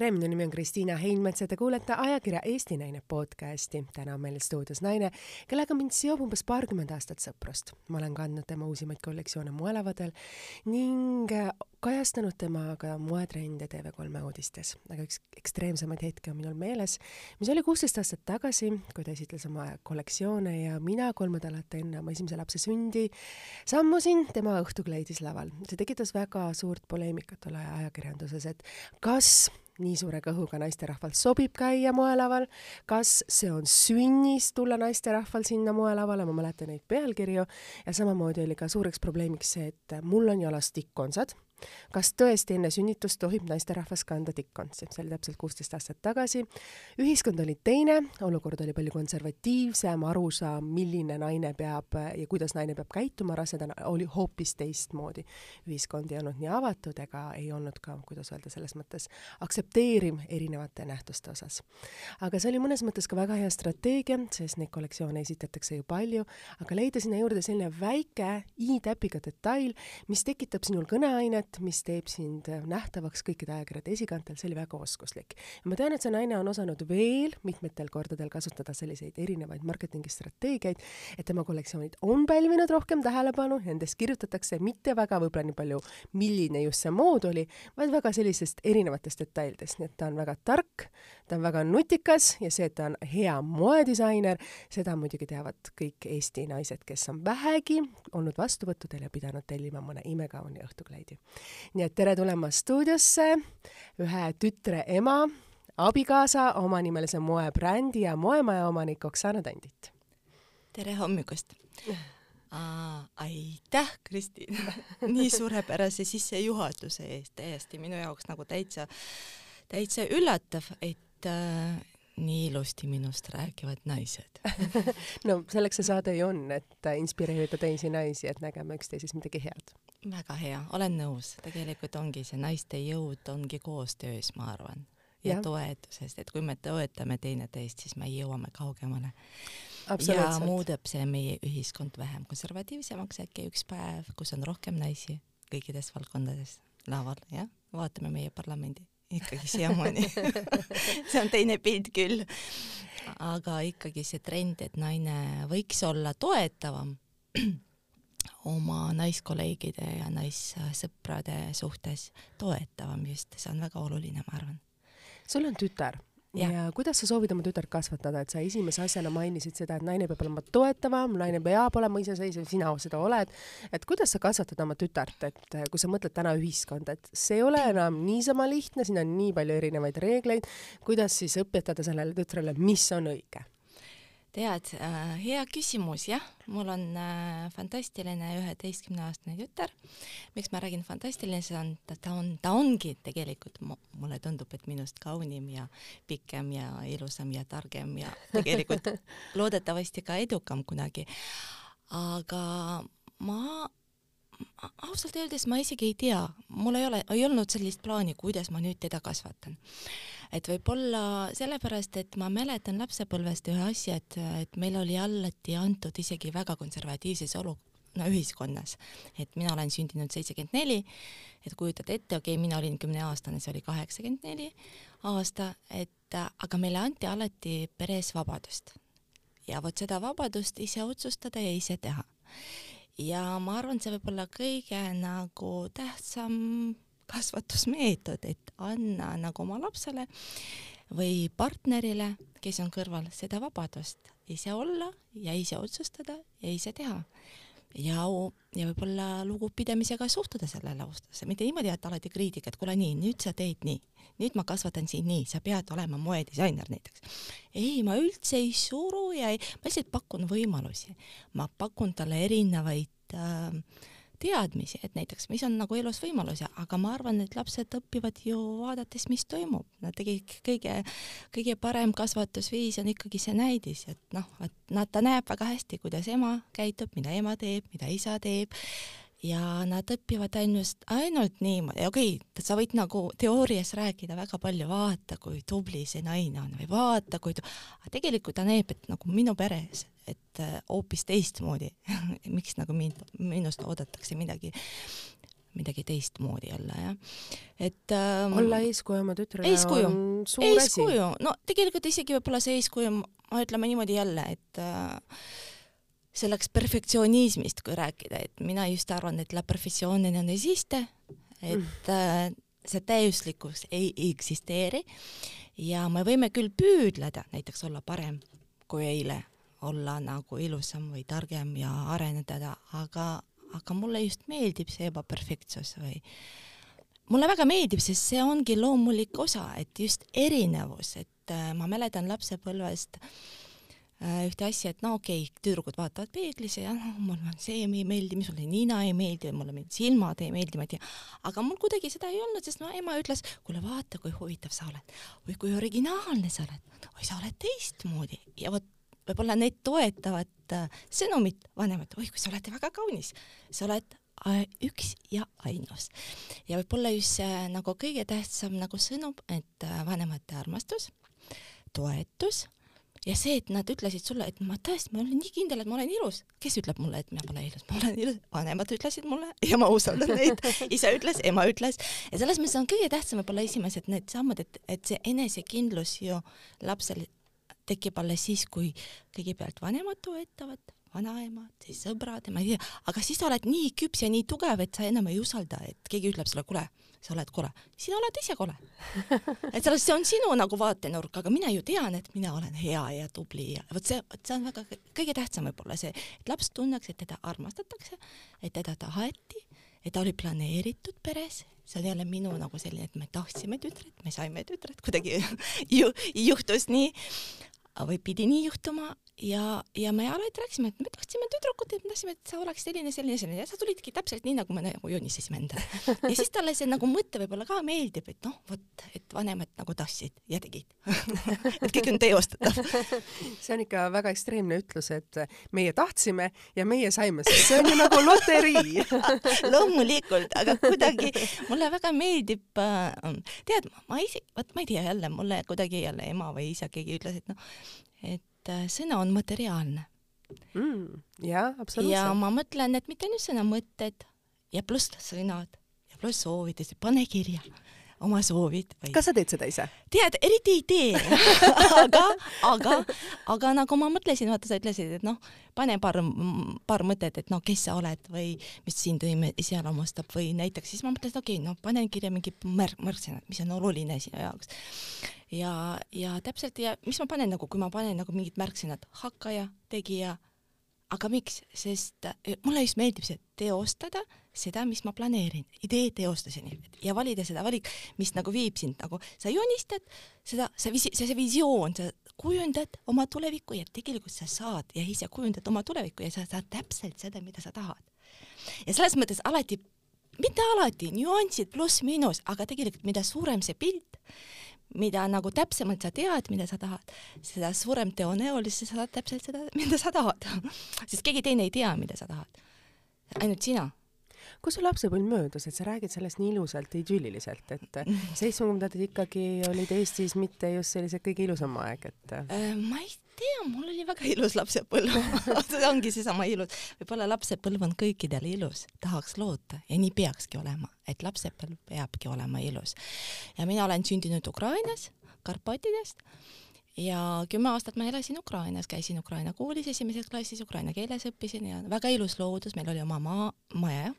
tere, minu nimi on Kristiina Heinmets ja te kuulete ajakirja Eesti Naine podcasti. täna on meil stuudios naine, kellega mind seob umbes paarkümmend aastat sõprust. ma olen kandnud tema uusimaid kollektsioone moelavadel ning kajastanud temaga moetrende TV3 uudistes. aga üks ekstreemsemaid hetki on minul meeles, mis oli kuusteist aastat tagasi, kui ta esitles oma kollektsioone ja mina kolm nädalat enne oma esimese lapse sündi sammusin tema õhtukleidis laval. see tekitas väga suurt poleemikat tol ajal ajakirjanduses, et kas nii suure kõhuga naisterahval sobib käia moelaval, kas see on sünnis tulla naisterahval sinna moelavale, ma mäletan neid pealkirju, ja samamoodi oli ka suureks probleemiks see, et mul on jalas tikkondsad kas tõesti enne sünnitust tohib naisterahvas kanda tikkontsi, see oli täpselt kuusteist aastat tagasi. ühiskond oli teine, olukord oli palju konservatiivsem, arusaam, milline naine peab ja kuidas naine peab käituma rasedana, oli hoopis teistmoodi. ühiskond ei olnud nii avatud ega ei olnud ka, kuidas öelda, selles mõttes aktsepteeriv erinevate nähtuste osas. aga see oli mõnes mõttes ka väga hea strateegia, sest neid kollektsioone esitatakse ju palju, aga leida sinna juurde selline väike i-täpiga detail, mis tekitab sinul kõneainet, formaat, mis teeb sind nähtavaks kõikide ajakirjade esikantel, see oli väga oskuslik. ma tean, et see naine on osanud veel mitmetel kordadel kasutada selliseid erinevaid marketingistrateegiaid, et tema kollektsioonid on pälvinud rohkem tähelepanu, nendest kirjutatakse mitte väga võib-olla nii palju, milline just see mood oli, vaid väga sellisest erinevatest detailidest, nii et ta on väga tark, ta on väga nutikas ja see, et ta on hea moedisainer, seda muidugi teavad kõik Eesti naised, kes on vähegi olnud vastuvõttudel ja pidanud tellima mõne imekauni õhtukleidi nii et tere tulemast stuudiosse, ühe tütre ema, abikaasa, omanimelise moebrändi ja moemaja omanik Oksana Tandit. tere hommikust! aitäh, Kristiin nii suurepärase sissejuhatuse eest, täiesti minu jaoks nagu täitsa, täitsa üllatav, et äh, nii ilusti minust räägivad naised. No selleks see saade ju on, et inspireerida teisi naisi, et nägema üksteises midagi head. väga hea, olen nõus, tegelikult ongi see naiste jõud ongi koostöös, ma arvan, ja, ja toetusest, et kui me toetame teineteist, siis me jõuame kaugemale. ja muudab see meie ühiskond vähem konservatiivsemaks äkki üks päev, kus on rohkem naisi kõikides valdkondades laval, jah, vaatame meie parlamendi ikkagi siiamaani see on teine pilt küll. aga ikkagi see trend, et naine võiks olla toetavam oma naiskolleegide ja naissõprade suhtes, toetavam just, see on väga oluline, ma arvan. sul on tütar ja. ja kuidas sa soovid oma tütart kasvatada, et sa esimese asjana mainisid seda, et naine peab olema toetavam, naine peab olema iseseisev, sina seda oled. et kuidas sa kasvatad oma tütart, et kui sa mõtled täna ühiskonda, et see ei ole enam niisama lihtne, siin on nii palju erinevaid reegleid, kuidas siis õpetada sellele tütrele, mis on õige? Tead äh,, hea küsimus, jah, mul on äh, fantastiline üheteistkümneaastane tütar. miks ma räägin fantastiline, see on, ta, on, ta ongi tegelikult, mulle tundub, et minust kaunim ja pikem ja ilusam ja targem ja tegelikult loodetavasti ka edukam kunagi. aga ma ausalt öeldes ma isegi ei tea, mul ei ole, ei olnud sellist plaani, kuidas ma nüüd teda kasvatan et võib-olla sellepärast, et ma mäletan lapsepõlvest ühe asja, et, et meil oli alati antud isegi väga konservatiivses olu-, no ühiskonnas, et mina olen sündinud seitsekümmend neli, et kujutad ette, okei okay,, mina olin kümneaastane, see oli kaheksakümmend neli aasta, et aga meile anti alati peres vabadust. ja vot seda vabadust ise otsustada ja ise teha. ja ma arvan, see võib olla kõige nagu tähtsam kasvatusmeetod, et anna nagu oma lapsele või partnerile, kes on kõrval, seda vabadust. Ise olla ja ise otsustada ja ise teha. ja, ja võib-olla lugupidamisega suhtuda sellele austusse, mitte niimoodi, et alati kriitika, et kuule nii, nüüd sa teed nii, nüüd ma kasvatan sind nii, sa pead olema moedisainer näiteks. ei, ma üldse ei suru ja ei, ma lihtsalt pakun võimalusi, ma pakun talle erinevaid äh, teadmisi, et näiteks, mis on nagu elus võimalusi, aga ma arvan, et lapsed õpivad ju vaadates, mis toimub. Nad tegelikult kõige, kõige parem kasvatusviis on ikkagi see näidis, et noh, et nad, ta näeb väga hästi, kuidas ema käitub, mida ema teeb, mida isa teeb ja nad õpivad ainult, ainult niimoodi, okei okay,, sa võid nagu teoorias rääkida väga palju, vaata, kui tubli see naine on või vaata, kui, aga tegelikult ta näeb, et nagu minu peres et äh, hoopis teistmoodi miks nagu mind, minust oodatakse midagi midagi teistmoodi jälle jah. et ähm, olla eeskuju oma tütrele eeskuju. on suur eeskuju, no tegelikult isegi võib-olla see eeskuju, ma ütleme niimoodi jälle, et äh, selleks perfektsionismist, kui rääkida, et mina just arvan, et la perfezione non esiste, et mm. äh, see täiuslikkus ei eksisteeri ja me võime küll püüdleda näiteks olla parem kui eile, olla nagu ilusam või targem ja areneda, aga, aga mulle just meeldib see ebaperfektsus või mulle väga meeldib, sest see ongi loomulik osa, et just erinevus, et äh, ma mäletan lapsepõlvest Äh, ühte asja, et no okei okay,, tüdrukud vaatavad peeglisse ja noh, mulle see ei meeldi, mulle nina ei meeldi, mulle mingid silmad ei meeldi, ma ei tea. aga mul kuidagi seda ei olnud, sest no ema ütles, kuule vaata, kui huvitav sa oled või kui originaalne sa oled, oi sa oled teistmoodi ja vot võib-olla need toetavad äh, sõnumit vanemad, oi kui sa oled väga kaunis, sa oled äh, üks ja ainus. ja võib-olla just see nagu kõige tähtsam nagu sõnum, et äh, vanemate armastus, toetus ja see, et nad ütlesid sulle, et ma tõesti, ma olen nii kindel, et ma olen ilus. kes ütleb mulle, et ma pole ilus? ma olen ilus, vanemad ütlesid mulle ja ma usaldan neid. isa ütles, ema ütles ja selles mõttes on kõige tähtsam võib-olla esimesed need sammud, et, et see enesekindlus ju lapsel tekib alles siis, kui kõigepealt vanemad toetavad, vanaemad, siis sõbrad ja ma ei tea, aga siis sa oled nii küps ja nii tugev, et sa enam ei usalda, et keegi ütleb sulle, kuule sa oled kole, sina oled ise kole. et selles, see on sinu nagu vaatenurk, aga mina ju tean, et mina olen hea ja tubli ja vot see, vot see on väga kõige tähtsam võib-olla see, et laps tunneks, et teda armastatakse, et teda taheti, et ta oli planeeritud peres, see on jälle minu nagu selline, et me tahtsime tütret, me saime tütret, kuidagi ju, juhtus nii. Või pidi nii juhtuma ja, ja me alati rääkisime, et me tahtsime tüdrukut, et me tahtsime, et sa oleks selline, selline, selline. Ja sa tulidki täpselt nii, nagu me nagu joonistasime endale. ja siis talle see nagu mõte võib-olla ka meeldib, et noh, vot, et vanemad nagu tahtsid ja tegid. Et kõik on teostatav. See on ikka väga ekstreemne ütlus, et meie tahtsime ja meie saime, sest see on ju nagu loterii. Loomulikult, aga kuidagi mulle väga meeldib äh,, tead, ma ise, vot ma ei tea jälle, mulle kuidagi jälle ema või isa, keegi ütles, et noh, et äh, sõna on materiaalne mm,. jah, absoluutselt. ja ma mõtlen, et mitte ainult sõna, mõtted ja pluss sõnad ja pluss soovitused, pane kirja oma soovid või.... kas sa teed seda ise? tead, eriti ei tee aga, aga, aga nagu ma mõtlesin, vaata, sa ütlesid, et noh, pane paar, paar mõtet, et noh, kes sa oled või mis sind iseloomustab või näiteks siis ma mõtlesin, okei okay,, no panen kirja mingi märk, märksõnad, mis on oluline sinu jaoks. ja, ja täpselt ja mis ma panen nagu, kui ma panen nagu mingid märksõnad, hakkaja, tegija aga miks, sest eh, mulle just meeldib see teostada seda, mis ma planeerin, idee teostuseni ja valida seda valik, mis nagu viib sind nagu, sa joonistad seda, see, see, see visioon, sa kujundad oma tulevikku ja tegelikult sa saad ja ise kujundad oma tulevikku ja sa saad täpselt seda, mida sa tahad. ja selles mõttes alati, mitte alati, nüansid pluss-miinus, aga tegelikult mida suurem see pilt, mida nagu täpsemalt sa tead, mida sa tahad, seda suurem tõenäosus sa saad täpselt seda, mida sa tahad. sest keegi teine ei tea, mida sa tahad. ainult sina kus su lapsepõlv möödus, et sa räägid sellest nii ilusalt, idülliliselt, et seitsmekümnendad ikkagi olid Eestis mitte just selline kõige ilusam aeg, et äh, ma ei tea, mul oli väga ilus lapsepõlv see ongi seesama ilus. võib-olla lapsepõlv on kõikidel ilus, tahaks loota ja nii peakski olema, et lapsepõlv peabki olema ilus. ja mina olen sündinud Ukrainas, Karpatidest ja kümme aastat ma elasin Ukrainas, käisin Ukraina koolis esimeses klassis, ukraina keeles õppisin ja väga ilus loodus, meil oli oma maa, maja,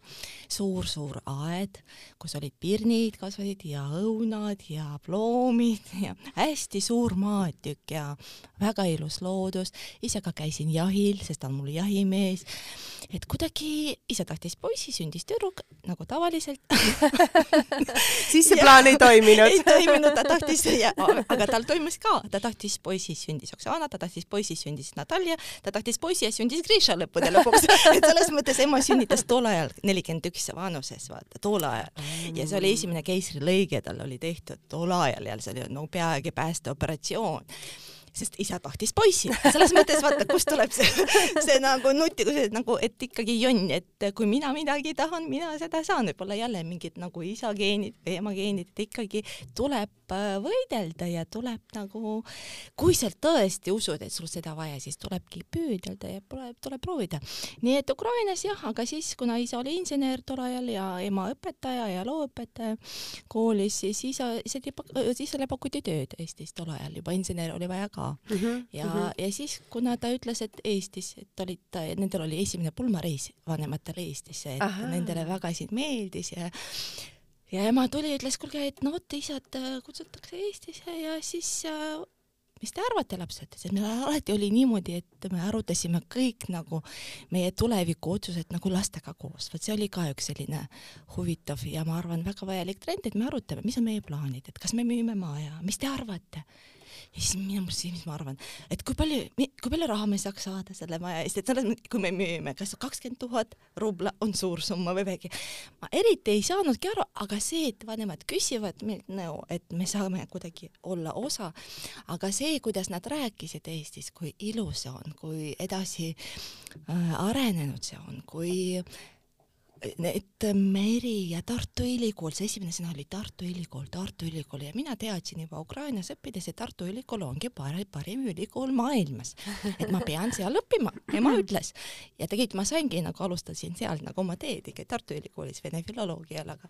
suur-suur aed, kus olid pirnid kasvasid ja õunad ja ploomid ja hästi suur maatükk ja väga ilus loodus. ise ka käisin jahil, sest ta on mul jahimees. et kuidagi isa tahtis poissi, sündis tüdruk nagu tavaliselt siis see plaan ei toiminud ei toiminud, ta tahtis, aga tal toimus ka, ta tahtis tahtis poisist sündis Oksana, ta tahtis poisist sündis Natalja, ta tahtis poisi ja sündis Grisha lõppude lõpuks. Et selles mõttes ema sünnitas tol ajal nelikümmend üks vanuses, vaata, tol ajal. ja see oli esimene keisrilõige, tal oli tehtud tol ajal ja see oli no peaaegu päästeoperatsioon sest isa tahtis poissi. selles mõttes vaata, kust tuleb see, see nagu nutikus, et nagu, et ikkagi jonn, et kui mina midagi tahan, mina seda saan, võib-olla jälle mingid nagu isa geenid või ema geenid, et ikkagi tuleb äh, võidelda ja tuleb nagu, kui sa tõesti usud, et sul seda vaja, siis tulebki püüdelda ja tuleb, tuleb proovida. nii et Ukrainas jah, aga siis, kuna isa oli insener tol ajal ja ema õpetaja ja looõpetaja koolis, siis isa, isale pakuti tööd Eestis tol ajal, juba insener oli vaja ka ka mm. -hmm. ja mm, -hmm. ja siis, kuna ta ütles, et Eestis, et olid, nendel oli esimene pulmareis vanematele Eestisse, et Aha. nendele väga siin meeldis ja ja ema tuli ja ütles, kuulge, et no vot, isad äh, kutsutakse Eestisse ja siis äh, mis te arvate, lapsed, sest meil alati oli niimoodi, et me arutasime kõik nagu meie tulevikuotsused nagu lastega koos, vot see oli ka üks selline huvitav ja ma arvan, väga vajalik trend, et me arutame, mis on meie plaanid, et kas me müüme maja, mis te arvate ja siis mina mõtlesin, mis ma arvan, et kui palju, kui palju raha me saaks saada selle maja eest, et selles mõttes, kui me müüme, kas kakskümmend tuhat rubla on suur summa või midagi. ma eriti ei saanudki aru, aga see, et vanemad küsivad meilt nõu, et me saame kuidagi olla osa, aga see, kuidas nad rääkisid Eestis, kui ilus see on, kui edasi äh, arenenud see on, kui et Meri ja Tartu Ülikool, see esimene sõna oli Tartu Ülikool, Tartu Ülikool ja mina teadsin juba Ukrainas õppides, et Tartu Ülikool ongi parim, parim ülikool maailmas. et ma pean seal õppima, ema ütles. ja tegelikult ma saingi nagu alustasin seal nagu oma teed ikka Tartu Ülikoolis vene filoloogial, aga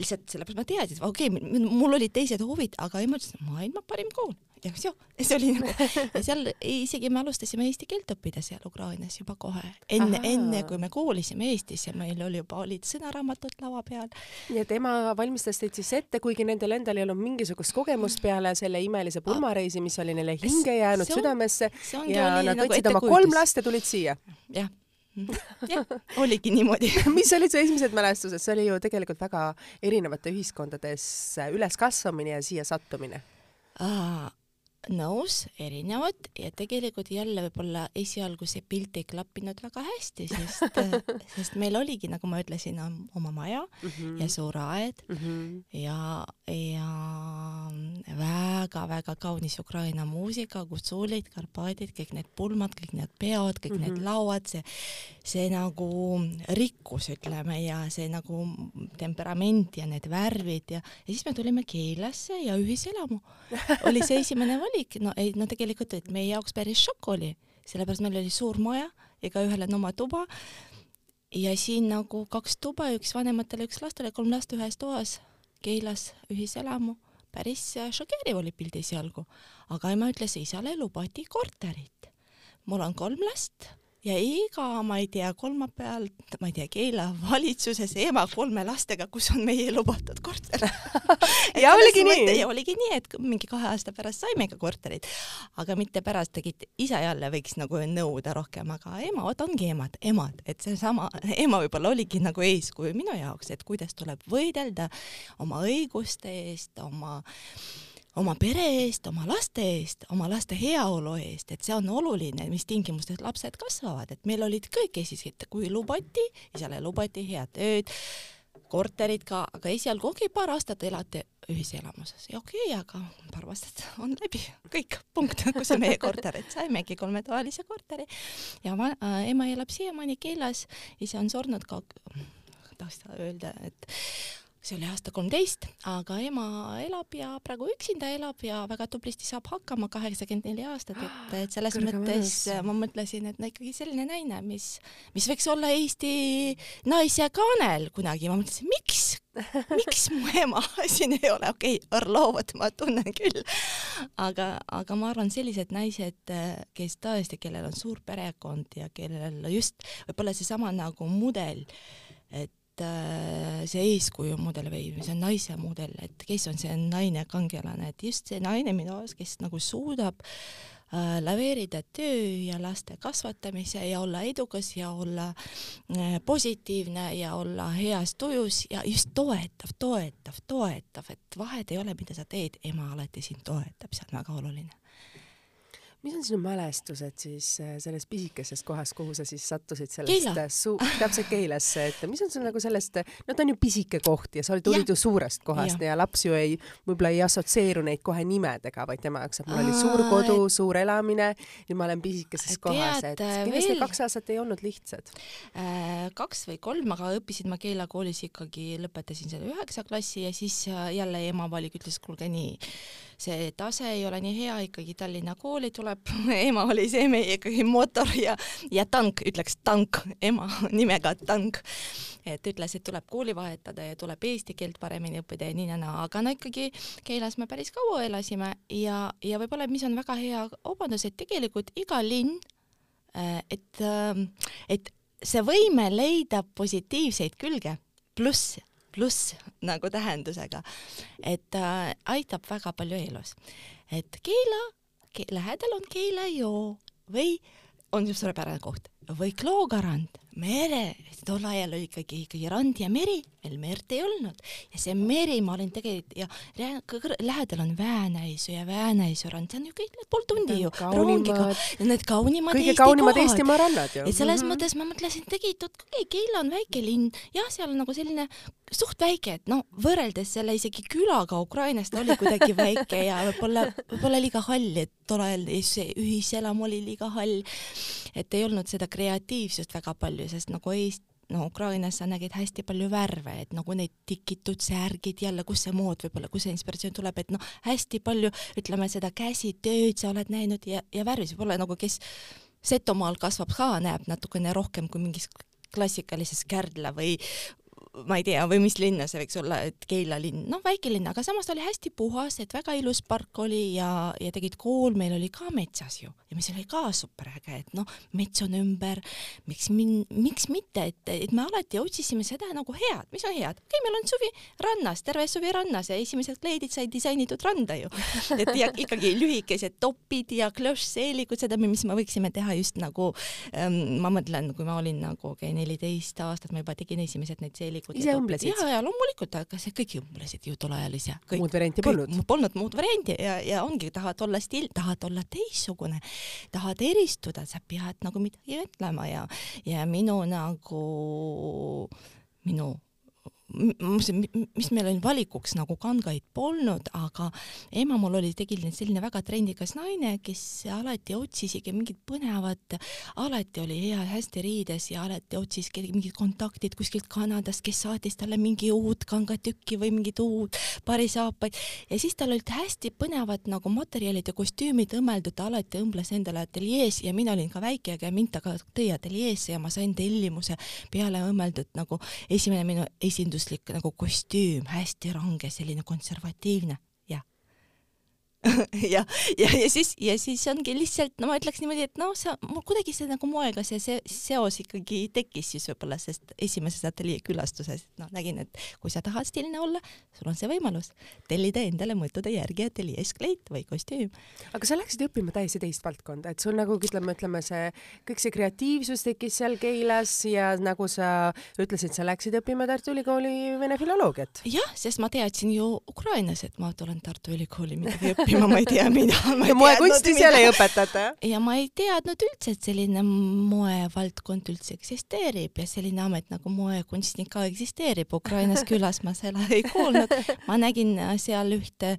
lihtsalt sellepärast ma teadsin, okei okay,, mul olid teised huvid, aga ema ütles, maailma parim kool ja see, oli nagu ja seal isegi me alustasime eesti keelt õppida seal Ukrainas juba kohe. Enne, enne kui me koolisime Eestis ja meil oli juba olid sõnaraamatud laua peal. nii et ema valmistas teid siis ette, kuigi nendel endal ei olnud mingisugust kogemust peale selle imelise pulmareisi, mis oli neile hinge jäänud on, südamesse ja nad nagu võtsid nagu oma kolm last ja tulid siia. jah. Jah, oligi niimoodi. Mis olid su esimesed mälestused, see oli ju tegelikult väga erinevate ühiskondades üleskasvamine ja siia sattumine nõus, erinevad ja tegelikult jälle võib-olla esialgu see pilt ei klappinud väga hästi, sest sest meil oligi, nagu ma ütlesin, oma maja mm -hmm. ja suur aed mm -hmm. ja, ja väga-väga kaunis Ukraina muusika, gutsuulid, Karpaadid, kõik need pulmad, kõik need peod, kõik mm -hmm. need mhm. lauad, see, see nagu rikkus, ütleme, ja see nagu temperament ja need värvid ja, ja siis me tulime Keilasse ja ühiselamu oli see esimene valik valik, no ei, no tegelikult, et meie jaoks päris šokk oli, sellepärast meil oli suur maja, igaühel on oma tuba. Ja siin nagu kaks tuba, üks vanematele, üks lastele, kolm last ühes toas, Keilas ühiselamu, päris šokeeriv oli pilt esialgu, aga ema ütles, isale lubati korterit. mul on kolm last ja iga, ma ei tea, kolmapäeval, ma ei tea, Keila valitsuses ema kolme lastega, kus on meie lubatud korter. Ja oligi nii? ja oligi nii, et mingi kahe aasta pärast saimegi korterit, aga mitte pärast tegid, isa jälle võiks nagu nõuda rohkem, aga emad ongi emad, emad, et seesama ema võib-olla oligi nagu eeskuju minu jaoks, et kuidas tuleb võidelda oma õiguste eest, oma oma pere eest, oma laste eest, oma laste heaolu eest, et see on oluline, mis tingimustes lapsed kasvavad, et meil olid kõik Eestis, et kui lubati, isale lubati head tööd, korterid ka, aga esialgu ongi paar aastat elate ühiselamuses. Ja okei okay,, aga paar aastat on läbi, kõik, punkt, kus on meie korter, et saimegi kolmetoalise korteri. Ja ma, äh, ema elab siiamaani Keilas, isa on surnud ka, tahaks öelda, et see oli aasta kolmteist, aga ema elab ja praegu üksinda elab ja väga tublisti saab hakkama, kaheksakümmend neli aastat, et, et selles Kõrge mõttes ma mõtlesin, et no ikkagi selline naine, mis, mis võiks olla Eesti naise kaanel kunagi, ma mõtlesin, miks, miks mu ema? Siin ei ole, okei okay,, Orlovat ma tunnen küll, aga, aga ma arvan, sellised naised, kes tõesti, kellel on suur perekond ja kellel just võib-olla seesama nagu mudel, et Äh, see eeskuju mudel või see naise mudel, et kes on see naine kangelane, et just see naine minu arust, kes nagu suudab äh, laveerida töö ja laste kasvatamise ja olla edukas ja olla äh, positiivne ja olla heas tujus ja just toetav, toetav, toetav, et vahet ei ole, mida sa teed, ema alati sind toetab, see on väga oluline mis on sinu mälestused siis äh, sellest pisikesest kohast, kuhu sa siis sattusid sellest äh, su-, täpselt Keilasse, et mis on sul nagu sellest, no ta on ju pisike koht ja sa tulid ju suurest kohast ja. ja laps ju ei, võib-olla ei assotsieeru neid kohe nimedega, vaid tema jaoks, et mul oli suur Aa, kodu, suur elamine, nüüd ma olen pisikeses kohas, et äh, kindlasti veel- kaks aastat ei olnud lihtsad. Äh, kaks või kolm, aga õppisin ma Keila koolis ikkagi, lõpetasin selle üheksa klassi ja siis äh, jälle ema valik ütles, kuulge nii, see tase ei ole nii hea, ikkagi Tallinna kooli tuleb, ema oli see meie ikkagi mootor ja, ja tank, ütleks tank, ema nimega tank. et ütles, et tuleb kooli vahetada ja tuleb eesti keelt paremini õppida ja nii ja naa, aga no ikkagi Keilas me päris kaua elasime ja, ja võib-olla, mis on väga hea obadus, et tegelikult iga linn, äh, et, ähm, et see võime leida positiivseid külge, pluss, pluss nagu tähendusega, et äh, aitab väga palju elus. et Keila ke,, lähedal on Keila joo või on suurepärane koht või Klooga rand, mere, tol ajal oli ikkagi, ikkagi rand ja meri, veel merd ei olnud ja see meri, ma olin tegelikult ja lähedal on Väänäisu ja Väänäisu rand, see on ju kõik pool tundi ju rongiga need kaunimad kõige Eesti kaunimad kohad Eestimaa rannad ju. et selles mm. -hmm. mõttes ma mõtlesin, tegelikult okei okay,, Keila on väike linn, jah, seal on nagu selline suht väike, et no võrreldes selle isegi külaga Ukrainast oli kuidagi väike ja võib-olla, võib-olla liiga hall, et tol ajal see ühiselamu oli liiga hall. et ei olnud seda kreatiivsust väga palju, sest nagu Eest-, no Ukrainas sa nägid hästi palju värve, et nagu need tikitud särgid jälle, kus see mood võib-olla, kus see inspiratsioon tuleb, et noh, hästi palju ütleme seda käsitööd sa oled näinud ja, ja värvis võib-olla nagu kes Setomaal kasvab ka, näeb natukene rohkem kui mingis klassikalises Kärdla või ma ei tea, või mis linna see võiks olla, et Keila linn, noh, väike linn, aga samas ta oli hästi puhas, et väga ilus park oli ja, ja tegid kool meil oli ka metsas ju. ja mis oli ka super äge, et noh, mets on ümber, miks min-, miks mitte, et, et me alati otsisime seda nagu head, mis on head, okei okay,, meil on suvi rannas, terve suvi rannas ja esimesed kleidid sai disainitud randa ju, et ja ikkagi lühikesed topid ja klošseelikud, seda, mis me võiksime teha just nagu ähm, ma mõtlen, kui ma olin nagu okei okay, neliteist aastat, ma juba tegin esimesed need seelikud. Ise õmblesid? ja, ja loomulikult, aga see kõik õmblesid ju tol ajal ise. muud varianti polnud. polnud muud varianti ja, ja ongi, tahad olla stiil, tahad olla teistsugune, tahad eristuda, sa pead nagu midagi ütlema ja, ja minu nagu, minu mis, mis meil oli valikuks nagu kangaid polnud, aga ema mul oli tegelikult selline väga trendikas naine, kes alati otsis ikka mingit põnevat, alati oli hea, hästi riides ja alati otsis mingid kontaktid kuskilt Kanadast, kes saatis talle mingi uut kangatükki või mingit uut parisaapaid. Ja siis tal olid hästi põnevad nagu materjalid ja kostüümid õmmeldud, ta alati õmbles endale ateljees ja mina olin ka väike ja mind ta ka tõi ateljeesse ja ma sain tellimuse peale õmmeldud nagu esimene minu esinduslik nagu kostüüm, hästi range, selline konservatiivne. ja, ja, ja siis, ja siis ongi lihtsalt, no ma ütleks niimoodi, et noh, sa, mul kuidagi see nagu moega see, see seos ikkagi tekkis siis võib-olla, sest esimeses ateljee külastuses, noh, nägin, et kui sa tahad stiilne olla, sul on see võimalus tellida endale mõttude järgi ateljees kleit või kostüüm. aga sa läksid õppima täiesti teist valdkonda, et sul nagu ütleme, ütleme see kõik see kreatiivsus tekkis seal Keilas ja nagu sa ütlesid, sa läksid õppima Tartu Ülikooli vene filoloogiat. jah, sest ma teadsin ju Ukrainas, et ma tulen Tartu Ülikooli midagi õppima, ma ei tea, mida. ja moekunsti seal ei õpetata? ja ma ei teadnud üldse, et selline moevaldkond üldse eksisteerib ja selline amet nagu moekunstnik ka eksisteerib. Ukrainas külas ma seda ei kuulnud. ma nägin äh, seal ühte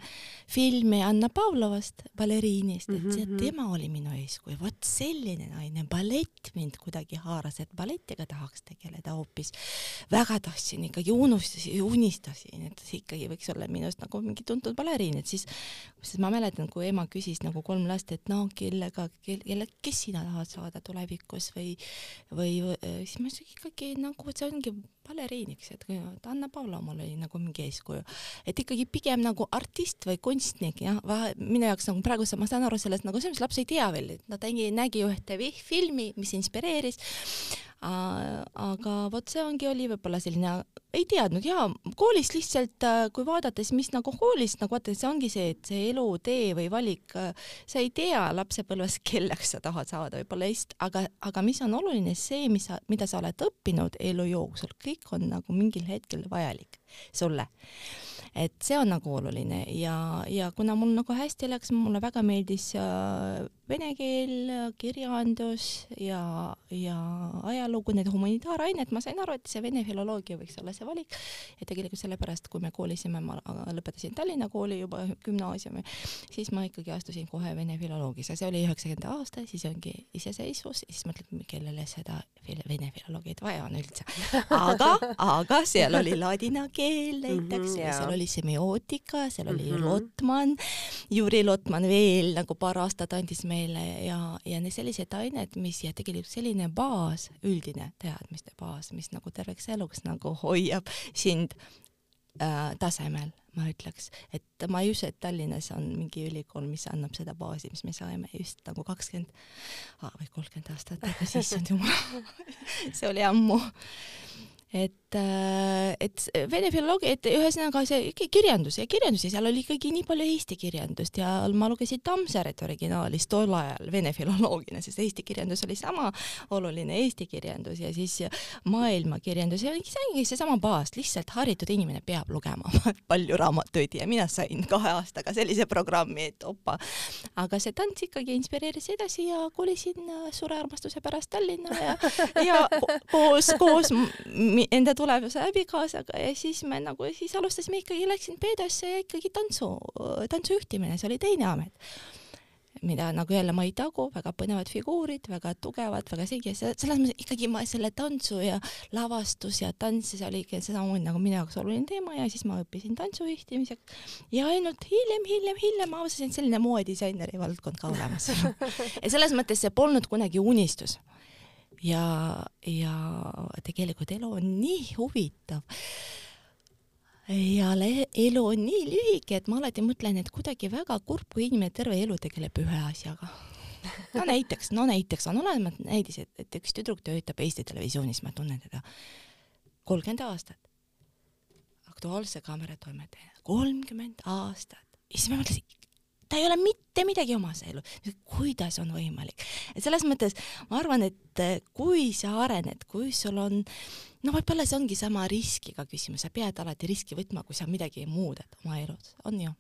filmi Anna Pavlovast, baleriinist, et see, Mhm. tema oli minu eeskuju, vot selline naine, ballett mind kuidagi haaras, et balletiga tahaks tegeleda hoopis. väga tahtsin ikkagi, unustasin, unistasin, et see ikkagi võiks olla minust nagu mingi tuntud baleriin, et siis sest ma mäletan, kui ema küsis nagu kolm last, et no kellega, kelle, kes sina tahad saada tulevikus või, või siis ma ütlesin ikkagi nagu, see ongi baleriiniks, kui- et Anna mul oli nagu mingi eeskuju, et ikkagi pigem nagu artist või kunstnik jah, minu jaoks nagu praegu ma saan aru sellest nagu selles mõttes laps ei tea veel, et ta tegi, nägi ühte filmi, mis inspireeris. aga vot see ongi, oli võib-olla selline, ei teadnud ja koolis lihtsalt, kui vaadates, mis nagu koolis nagu vaata, see ongi see, et see elutee või valik, sa ei tea lapsepõlves, kelleks sa tahad saada võib-olla aga, aga mis on oluline, see, mis sa, mida sa oled õppinud elu jooksul, kõik on nagu mingil hetkel vajalik sulle et see on nagu oluline ja, ja kuna mul nagu hästi läks, mulle väga meeldis äh, vene keel, kirjandus ja, ja ajalugu, need humanitaarained, ma sain aru, et see vene filoloogia võiks olla see valik. ja tegelikult sellepärast, kui me koolisime, ma lõpetasin Tallinna kooli juba gümnaasiumi, siis ma ikkagi astusin kohe vene filoloogisse, see oli üheksakümnenda aasta, siis ongi iseseisvus siis mõtled, kellele seda vene filoloogiat vaja on üldse. aga, aga seal oli ladina keel näiteks mm -hmm, seal oli semiootika, seal oli mm -hmm. Lotman, Juri Lotman veel nagu paar aastat andis meile ja, ja sellised ained, mis ja tegelikult selline baas, üldine teadmiste baas, mis nagu terveks eluks nagu hoiab sind äh, tasemel, ma ütleks, et ma ei usu, et Tallinnas on mingi ülikool, mis annab seda baasi, mis me saime just nagu kakskümmend või kolmkümmend aastat tagasi, issand jumal. See oli ammu. Et, äh, et vene filoloogia, et ühesõnaga see kirjandus ja kirjandus ja seal oli ikkagi nii palju eesti kirjandust ja ma lugesin Tammsaret originaalis tol ajal vene filoloogina, sest eesti kirjandus oli sama oluline eesti kirjandus ja siis maailmakirjandus ja see ongi seesama baas, lihtsalt haritud inimene peab lugema palju raamatuid ja mina sain kahe aastaga sellise programmi, et opa. aga see tants ikkagi inspireeris edasi ja kolisin suure armastuse pärast Tallinna ja, ja koos, koos enda tulevase abikaasaga ja siis me nagu siis alustasime ikkagi, läksin peedosse ja ikkagi tantsu, tantsujuhtimine, see oli teine amet. Mida nagu jälle ma ei tagu, väga põnevad figuurid, väga tugevad, väga selge, selles mõttes ikkagi ma selle tantsu ja lavastus ja tants, see oli ikka samamoodi nagu minu jaoks oluline teema ja siis ma õppisin tantsujuhtimiseks ja ainult hiljem, hiljem, hiljem ma avastasin, et selline moedisaineri valdkond ka olemas ja selles mõttes see polnud kunagi unistus ja, ja tegelikult elu on nii huvitav. ja elu on nii lühike, et ma alati mõtlen, et kuidagi väga kurb, kui inimene terve elu tegeleb ühe asjaga. no näiteks, no näiteks on olemas näidis, et, et üks tüdruk töötab Eesti Televisioonis, ma tunnen teda kolmkümmend aastat. Aktuaalse Kaamera toimetaja, kolmkümmend aastat. ja siis ma mõtlesin, ta ei ole mitte midagi omas elu, kuidas on võimalik. et selles mõttes ma arvan, et kui sa arened, kui sul on, no võib-olla see ongi sama riskiga küsimus, sa pead alati riski võtma, kui sa midagi muudad oma elus, on ju?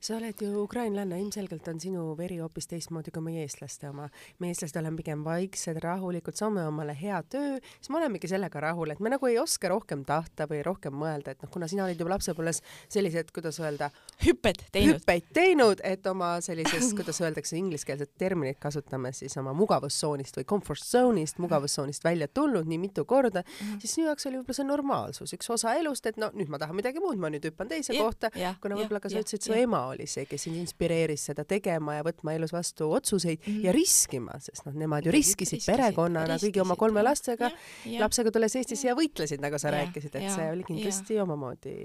Sa oled ju ukrainlanna, ilmselgelt on sinu veri hoopis teistmoodi kui meie eestlaste oma. me eestlased oleme pigem vaiksed, rahulikud, saame omale hea töö, siis me olemegi sellega rahul, et me nagu ei oska rohkem tahta või rohkem mõelda, et noh, kuna sina olid juba lapsepõlves sellised, kuidas öelda, hüpped teinud, hüppeid teinud, et oma sellises, kuidas öeldakse, ingliskeelset terminit kasutame siis oma mugavustsoonist või comfort zone'ist, mugavustsoonist välja tulnud nii mitu korda mm, -hmm. siis sinu jaoks oli võib-olla see normaalsus, üks osa elust, et no nüüd ma tahan midagi muud, ma nüüd hüppan teise ja, kohta, kuna võib-olla ka sa ütlesid, su ema oli see, kes sind inspireeris seda tegema ja võtma elus vastu otsuseid mm -hmm. ja riskima, sest noh, nemad ju riskisid, riskisid perekonnana kõigi oma kolme lastega, lapsega tulles Eestisse ja võitlesid, nagu sa ja, rääkisid, et ja, see oli kindlasti ja. omamoodi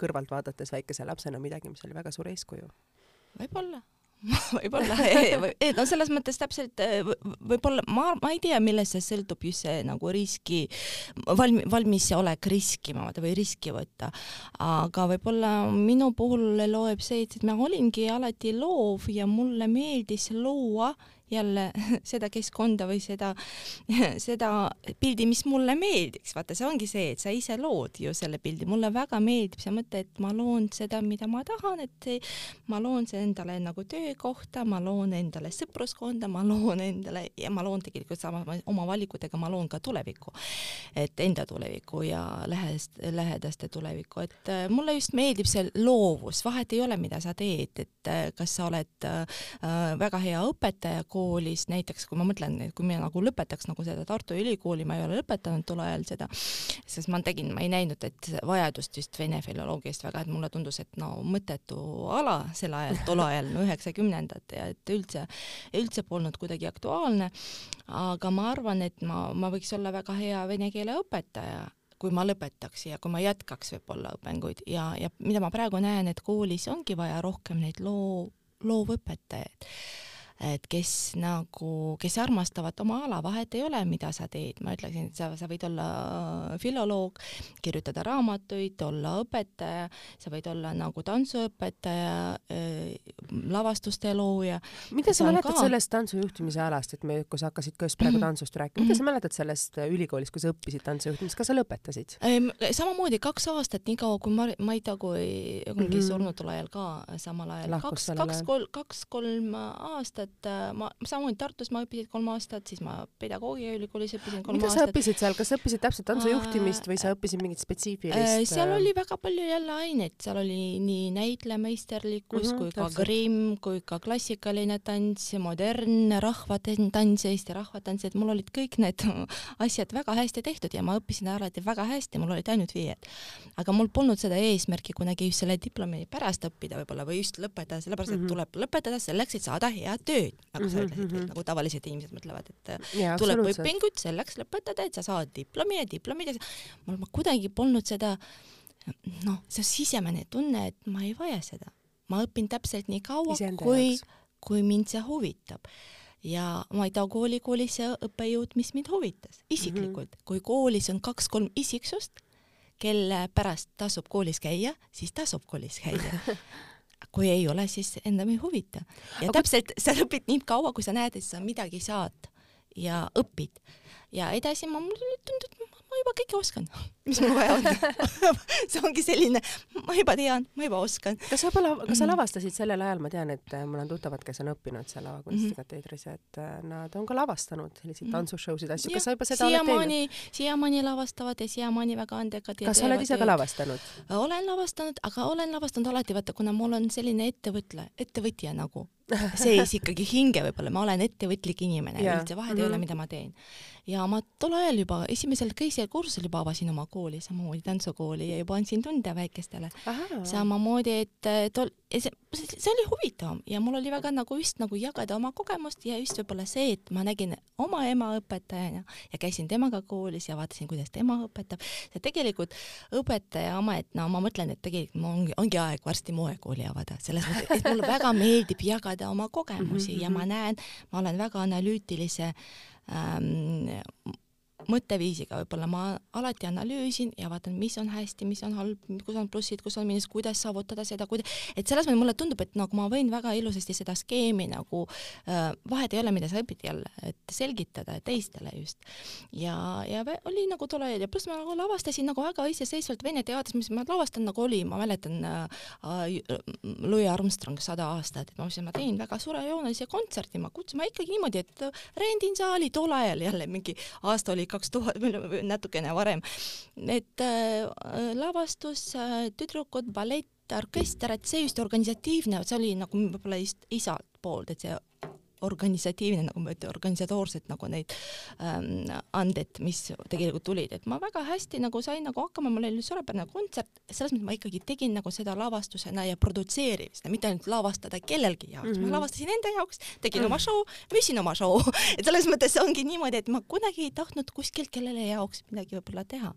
kõrvalt vaadates väikese lapsena midagi, mis oli väga suur eeskuju. võib-olla võib-olla no selles mõttes täpselt võib-olla ma, ma ei tea, millest see sõltub just see nagu riski valmi-, valmisolek riskima või riski võtta. aga võib-olla minu puhul loeb see, et ma olingi alati loov ja mulle meeldis luua jälle seda keskkonda või seda, seda pildi, mis mulle meeldiks, vaata, see ongi see, et sa ise lood ju selle pildi, mulle väga meeldib see mõte, et ma loon seda, mida ma tahan, et ma loon endale nagu töökohta, ma loon endale sõpruskonda, ma loon endale ja ma loon tegelikult sama oma valikutega, ma loon ka tulevikku, et enda tulevikku ja lähedast, lähedaste tulevikku, et äh, mulle just meeldib see loovus, vahet ei ole, mida sa teed, et äh, kas sa oled äh, väga hea õpetaja, koolis näiteks, kui ma mõtlen, et kui mina nagu lõpetaks nagu seda Tartu Ülikooli, ma ei ole lõpetanud tol ajal seda, sest ma tegin, ma ei näinud, et vajadust just vene filoloogiast väga, et mulle tundus, et no mõttetu ala sel ajal, tol ajal, no üheksakümnendad ja et üldse, üldse polnud kuidagi aktuaalne. aga ma arvan, et ma, ma võiks olla väga hea vene keele õpetaja kui ma lõpetaks ja kui ma jätkaks võib-olla õpinguid ja, ja mida ma praegu näen, et koolis ongi vaja rohkem neid loo, loovõpetajaid et kes nagu, kes armastavad oma ala, vahet ei ole, mida sa teed, ma ütleksin, et sa, sa võid olla filoloog, kirjutada raamatuid, olla õpetaja, sa võid olla nagu tantsuõpetaja äh,, lavastuste looja. mida sa mäletad ka... sellest tantsujuhtimise alast, et me, kui sa hakkasid ka just praegu mhm. tantsust rääkima, mida sa mäletad sellest ülikoolis, kui sa õppisid tantsujuhtimist, kas sa lõpetasid? samamoodi kaks aastat, niikaua kui ma, ma ei tea, kui ongi mm -hmm. surnud tol ajal ka samal ajal, kaks, kaks, kolm, kaks-kolm aastat, äh, ma samamoodi Tartus ma õppisin kolm aastat, siis ma pedagoogiaülikoolis õppisin kolm mida aastat. mida sa õppisid seal, kas õppisid täpselt tantsujuhtimist või sa õppisid mingit spetsiifilist? seal oli väga palju jälle aineid, seal oli nii näitlejameisterlikkus mm -hmm, kui täpselt. ka grimm, kui ka klassikaline tants, modernne rahvatants, Eesti rahvatants, et mul olid kõik need asjad väga hästi tehtud ja ma õppisin alati väga hästi, mul olid ainult viied. aga mul polnud seda eesmärki kunagi just selle diplomi pärast õppida võib-olla või just lõpetada, sellepärast et mm -hmm. tuleb lõpetada selleks, et saada head tööd, nagu sa ütlesid mm, -hmm. nagu tavalised inimesed mõtlevad, et ja, tuleb õpingud selleks lõpetada, et sa saad diplomi ja diplomid ja mul ma kuidagi polnud seda noh, see sisemine tunne, et ma ei vaja seda. ma õpin täpselt nii kaua, kui, kui mind see huvitab. Ja ma ei tea, kooli, koolis see õppejõud, mis mind huvitas. Isiklikult. Mm, -hmm. kui koolis on kaks-kolm isiksust, kelle pärast tasub koolis käia, siis tasub koolis käia kui ei ole, siis enam ei huvita. ja Aga... täpselt, sa õpid nii kaua, kui sa näed, et sa midagi saad ja õpid. ja edasi ma, mulle tundub, et ma juba kõike oskan, mis mul vaja on see ongi selline, ma juba tean, ma juba oskan. kas sa võib-olla, kas sa mhm. lavastasid sellel ajal, ma tean, et äh, mul on tuttavad, kes on õppinud seal lavakunstikateedris mm, -hmm. et äh, nad on ka lavastanud selliseid mm -hmm. tantsushowsid, asju, kas sa juba seda oled teinud? siiamaani lavastavad ja siiamaani väga andekad. kas sa oled ise ka lavastanud? olen lavastanud, aga olen lavastanud alati, vaata, kuna mul on selline ettevõtla, ettevõtja nagu sees ikkagi hinge võib-olla, ma olen ettevõtlik inimene, üldse vahet mm -hmm. ei ole, mhm. mida ma teen ja ma tol ajal juba esimesel, teisel kursusel juba avasin oma kooli, samamoodi tantsukooli ja juba andsin tunde väikestele. samamoodi, et tol, see, see oli huvitav ja mul oli väga nagu just nagu jagada oma kogemust ja just võib-olla see, et ma nägin oma ema õpetajana ja käisin temaga koolis ja vaatasin, kuidas tema õpetab. see tegelikult õpetaja amet, no ma mõtlen, et tegelikult ongi, ongi aeg varsti moekooli avada, selles mõttes, et mulle väga meeldib jagada oma kogemusi ja ma näen, ma olen väga analüütilise ähm, mõtteviisiga võib-olla ma alati analüüsin ja vaatan, mis on hästi, mis on halb, kus on plussid, kus on miinus, kuidas saavutada seda, kuida-, et selles mõttes mulle tundub, et nagu ma võin väga ilusasti seda skeemi nagu äh,, vahet ei ole, mida sa õpid jälle, et selgitada teistele just. ja, ja oli nagu tore ja pluss ma nagu lavastasin nagu väga iseseisvalt Vene teatris, mis ma lavastan nagu oli, ma mäletan äh, äh, Louis Armstrong sada aastat, et ma mõtlesin, ma teen väga suurejoonelise kontserdi, ma kutsun, ma ikkagi niimoodi, et rendin saali tol ajal jälle mingi aasta oli kaks tuhat, natukene varem. et äh, lavastus äh,, tüdrukud, ballett, orkester, et see just organisatiivne, see oli nagu võib-olla isalt poolt, et see organisatiivne, nagu ma ütlen, organisatoorsed nagu neid ähm, anded, mis tegelikult tulid, et ma väga hästi nagu sain nagu hakkama, mul oli suurepärane kontsert, selles mõttes ma ikkagi tegin nagu seda lavastusena ja produtseerimist, mitte ainult lavastada kellelgi jaoks mm, -hmm. ma mhm. lavastasin enda jaoks, tegin mm -hmm. oma show, müüsin oma show et selles mõttes ongi niimoodi, et ma kunagi ei tahtnud kuskilt kellele jaoks midagi võib-olla teha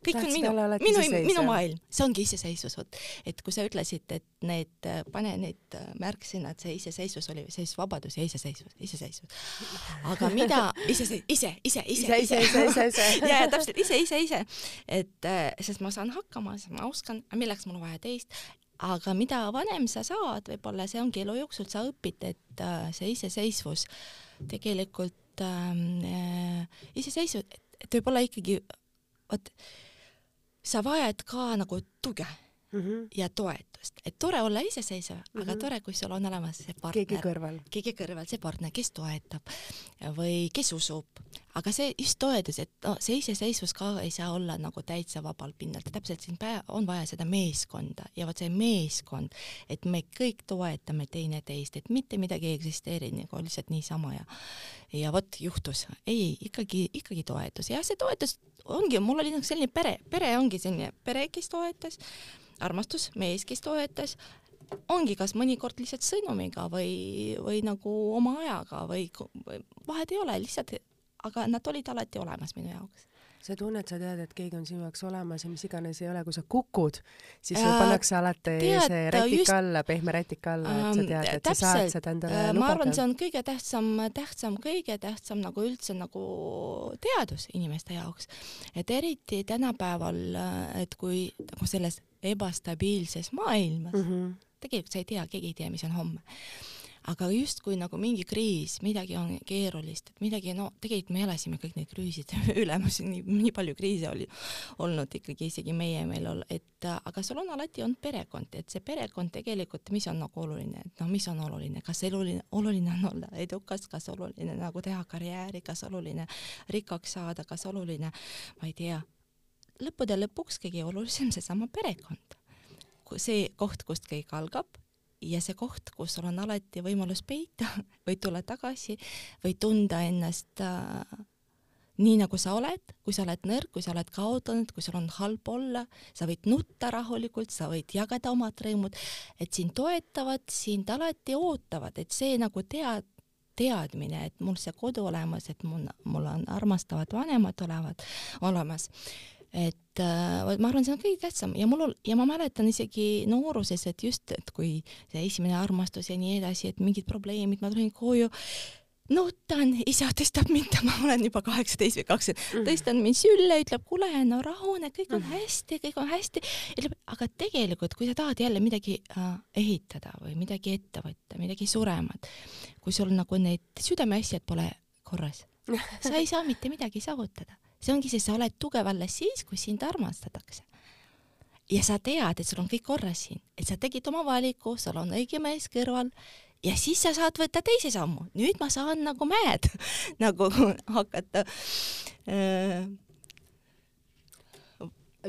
kõik Tahtsid on minu, minu, minu maailm, see ongi iseseisvus, vot. et kui sa ütlesid, et need, äh, pane need äh, märksõnad, see iseseisvus oli, iseseisvusvabadus ja iseseisvus, iseseisvus. aga mida iseseisvus, ise, ise, ise, ise, ise, ise, ise. ja, ja täpselt ise, ise, ise. et äh, sest ma saan hakkama, sest ma oskan, milleks mul vaja teist aga mida vanem sa saad, võib-olla see ongi elu jooksul, sa õpid, et see iseseisvus tegelikult ähm, äh, iseseisvus, et võib-olla ikkagi vot sa vajad ka nagu tuge mm -hmm. ja toetust, et tore olla iseseisev mm, -hmm. aga mhm. tore, kui sul on olemas see partner, keegi kõrval, keegi kõrval, see partner, kes toetab või kes usub, aga see just toetus, et no see iseseisvus ka ei saa olla nagu täitsa vabal pinnal, täpselt siin on vaja seda meeskonda. Ja vot see meeskond, et me kõik toetame teineteist, et mitte midagi ei eksisteeri nagu lihtsalt niisama ja ja vot juhtus, ei ikkagi, ikkagi toetus. Ja see toetus ongi, mul oli nagu selline pere, pere ongi selline pere, kes toetas, armastus, mees, kes toetas, ongi kas mõnikord lihtsalt sõnumiga või, või nagu oma ajaga või, või vahet ei ole, lihtsalt, aga nad olid alati olemas minu jaoks sa tunned, sa tead, et keegi on sinu jaoks olemas ja mis iganes ei ole, kui sa kukud, siis Äh, sul pannakse alati tead, see rätik just- alla, pehme rätik alla, et sa Ähm, tead, et sa täpselt. saad seda endale Äh, ma arvan, see lubada. on kõige tähtsam, tähtsam, kõige tähtsam nagu üldse nagu teadus inimeste jaoks. et eriti tänapäeval, et kui nagu selles ebastabiilses maailmas mm, Mhm. tegelikult sa ei tea, keegi ei tea, mis on homme. Aga justkui nagu mingi kriis, midagi on keerulist, et midagi, no tegelikult me elasime kõik neid kriisid üle, nii, nii palju kriise oli olnud ikkagi isegi meie meil et äh, aga sul on alati olnud perekond, et see perekond tegelikult, mis on nagu oluline, et noh, mis on oluline, kas eluline, oluline on olla edukas, kas oluline nagu teha karjääri, kas oluline rikkaks saada, kas oluline, ma ei tea, lõppude lõpuks kõige olulisem seesama perekond. see koht, kust kõik algab ja see koht, kus sul on alati võimalus peita või tulla tagasi või tunda ennast äh, nii nagu sa oled, kui sa oled nõrk, kui sa oled kaotanud, kui sul on halb olla, sa võid nutta rahulikult, sa võid jagada omad rõõmud, et sind toetavad, sind alati ootavad, et see nagu tead, teadmine, et mul see kodu olemas, et mul, mul on armastavad vanemad olevad, olemas, et äh, ma arvan, see on kõige tähtsam. Ja mul ol- ja ma mäletan isegi nooruses, et just, et kui see esimene armastus ja nii edasi, et mingid probleemid, ma tulin koju, nutan, isa tõstab mind, ma olen juba kaheksateist või kakskümmend, tõstan mind sülle, ütleb, kuule, no rahune, kõik on hästi, kõik on hästi, ütleb, aga tegelikult, kui sa tahad jälle midagi äh, ehitada või midagi ette võtta, midagi suremat, kui sul nagu need südameasjad pole korras, sa ei saa mitte midagi saavutada. See ongi see, sa oled tugev alles siis, kui sind armastatakse. ja sa tead, et sul on kõik korras siin, et sa tegid oma valiku, sul on õige mees kõrval ja siis sa saad võtta teise sammu, nüüd ma saan nagu mäed nagu hakata äh,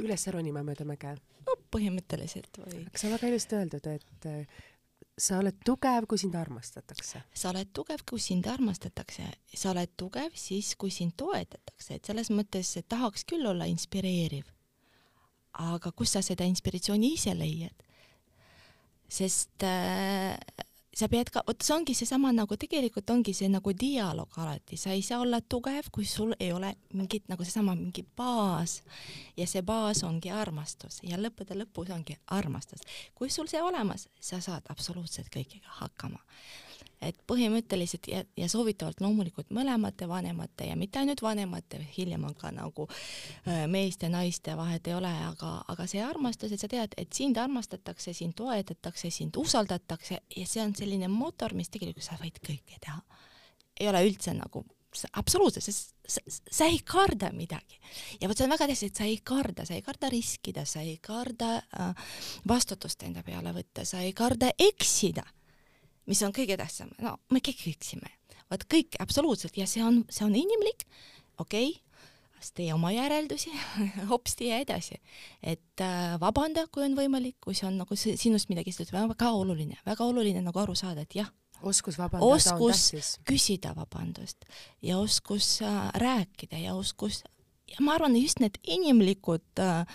üles ronima mööda mäge. no põhimõtteliselt või aga see on väga ilusti öeldud, et äh, sa oled tugev, kui sind armastatakse. sa oled tugev, kui sind armastatakse, sa oled tugev siis, kui sind toetatakse, et selles mõttes et tahaks küll olla inspireeriv. aga kust sa seda inspiratsiooni ise leiad? sest äh, sa pead ka, vot see ongi seesama nagu tegelikult ongi see nagu dialoog alati, sa ei saa olla tugev, kui sul ei ole mingit nagu seesama mingi baas ja see baas ongi armastus ja lõppude lõpus ongi armastus. kui sul see olemas, sa saad absoluutselt kõigega hakkama. Et põhimõtteliselt ja, ja soovitavalt loomulikult mõlemate vanemate ja mitte ainult vanemate, hiljem on ka nagu äh, meeste, naiste vahet ei ole, aga, aga see armastus, et sa tead, et sind armastatakse, sind toetatakse, sind usaldatakse ja see on selline mootor, mis tegelikult sa võid kõike teha. ei ole üldse nagu absoluutselt, sest sa, sa ei karda midagi ja vot see on väga tähtis, et sa ei karda, sa ei karda riskida, sa ei karda äh, vastutust enda peale võtta, sa ei karda eksida, mis on kõige tähtsam, no me kõik eksime, vot kõik absoluutselt. Ja see on, see on inimlik, okei okay,, tee oma järeldusi, hopsti ja edasi. et äh, vabanda, kui on võimalik, kui see on nagu si- sinust midagi, see on väga oluline, väga oluline nagu aru saada, et jah, oskus vabandada on oskus tähtis. küsida vabandust ja oskus äh, rääkida ja oskus ja ma arvan, just need inimlikud äh,,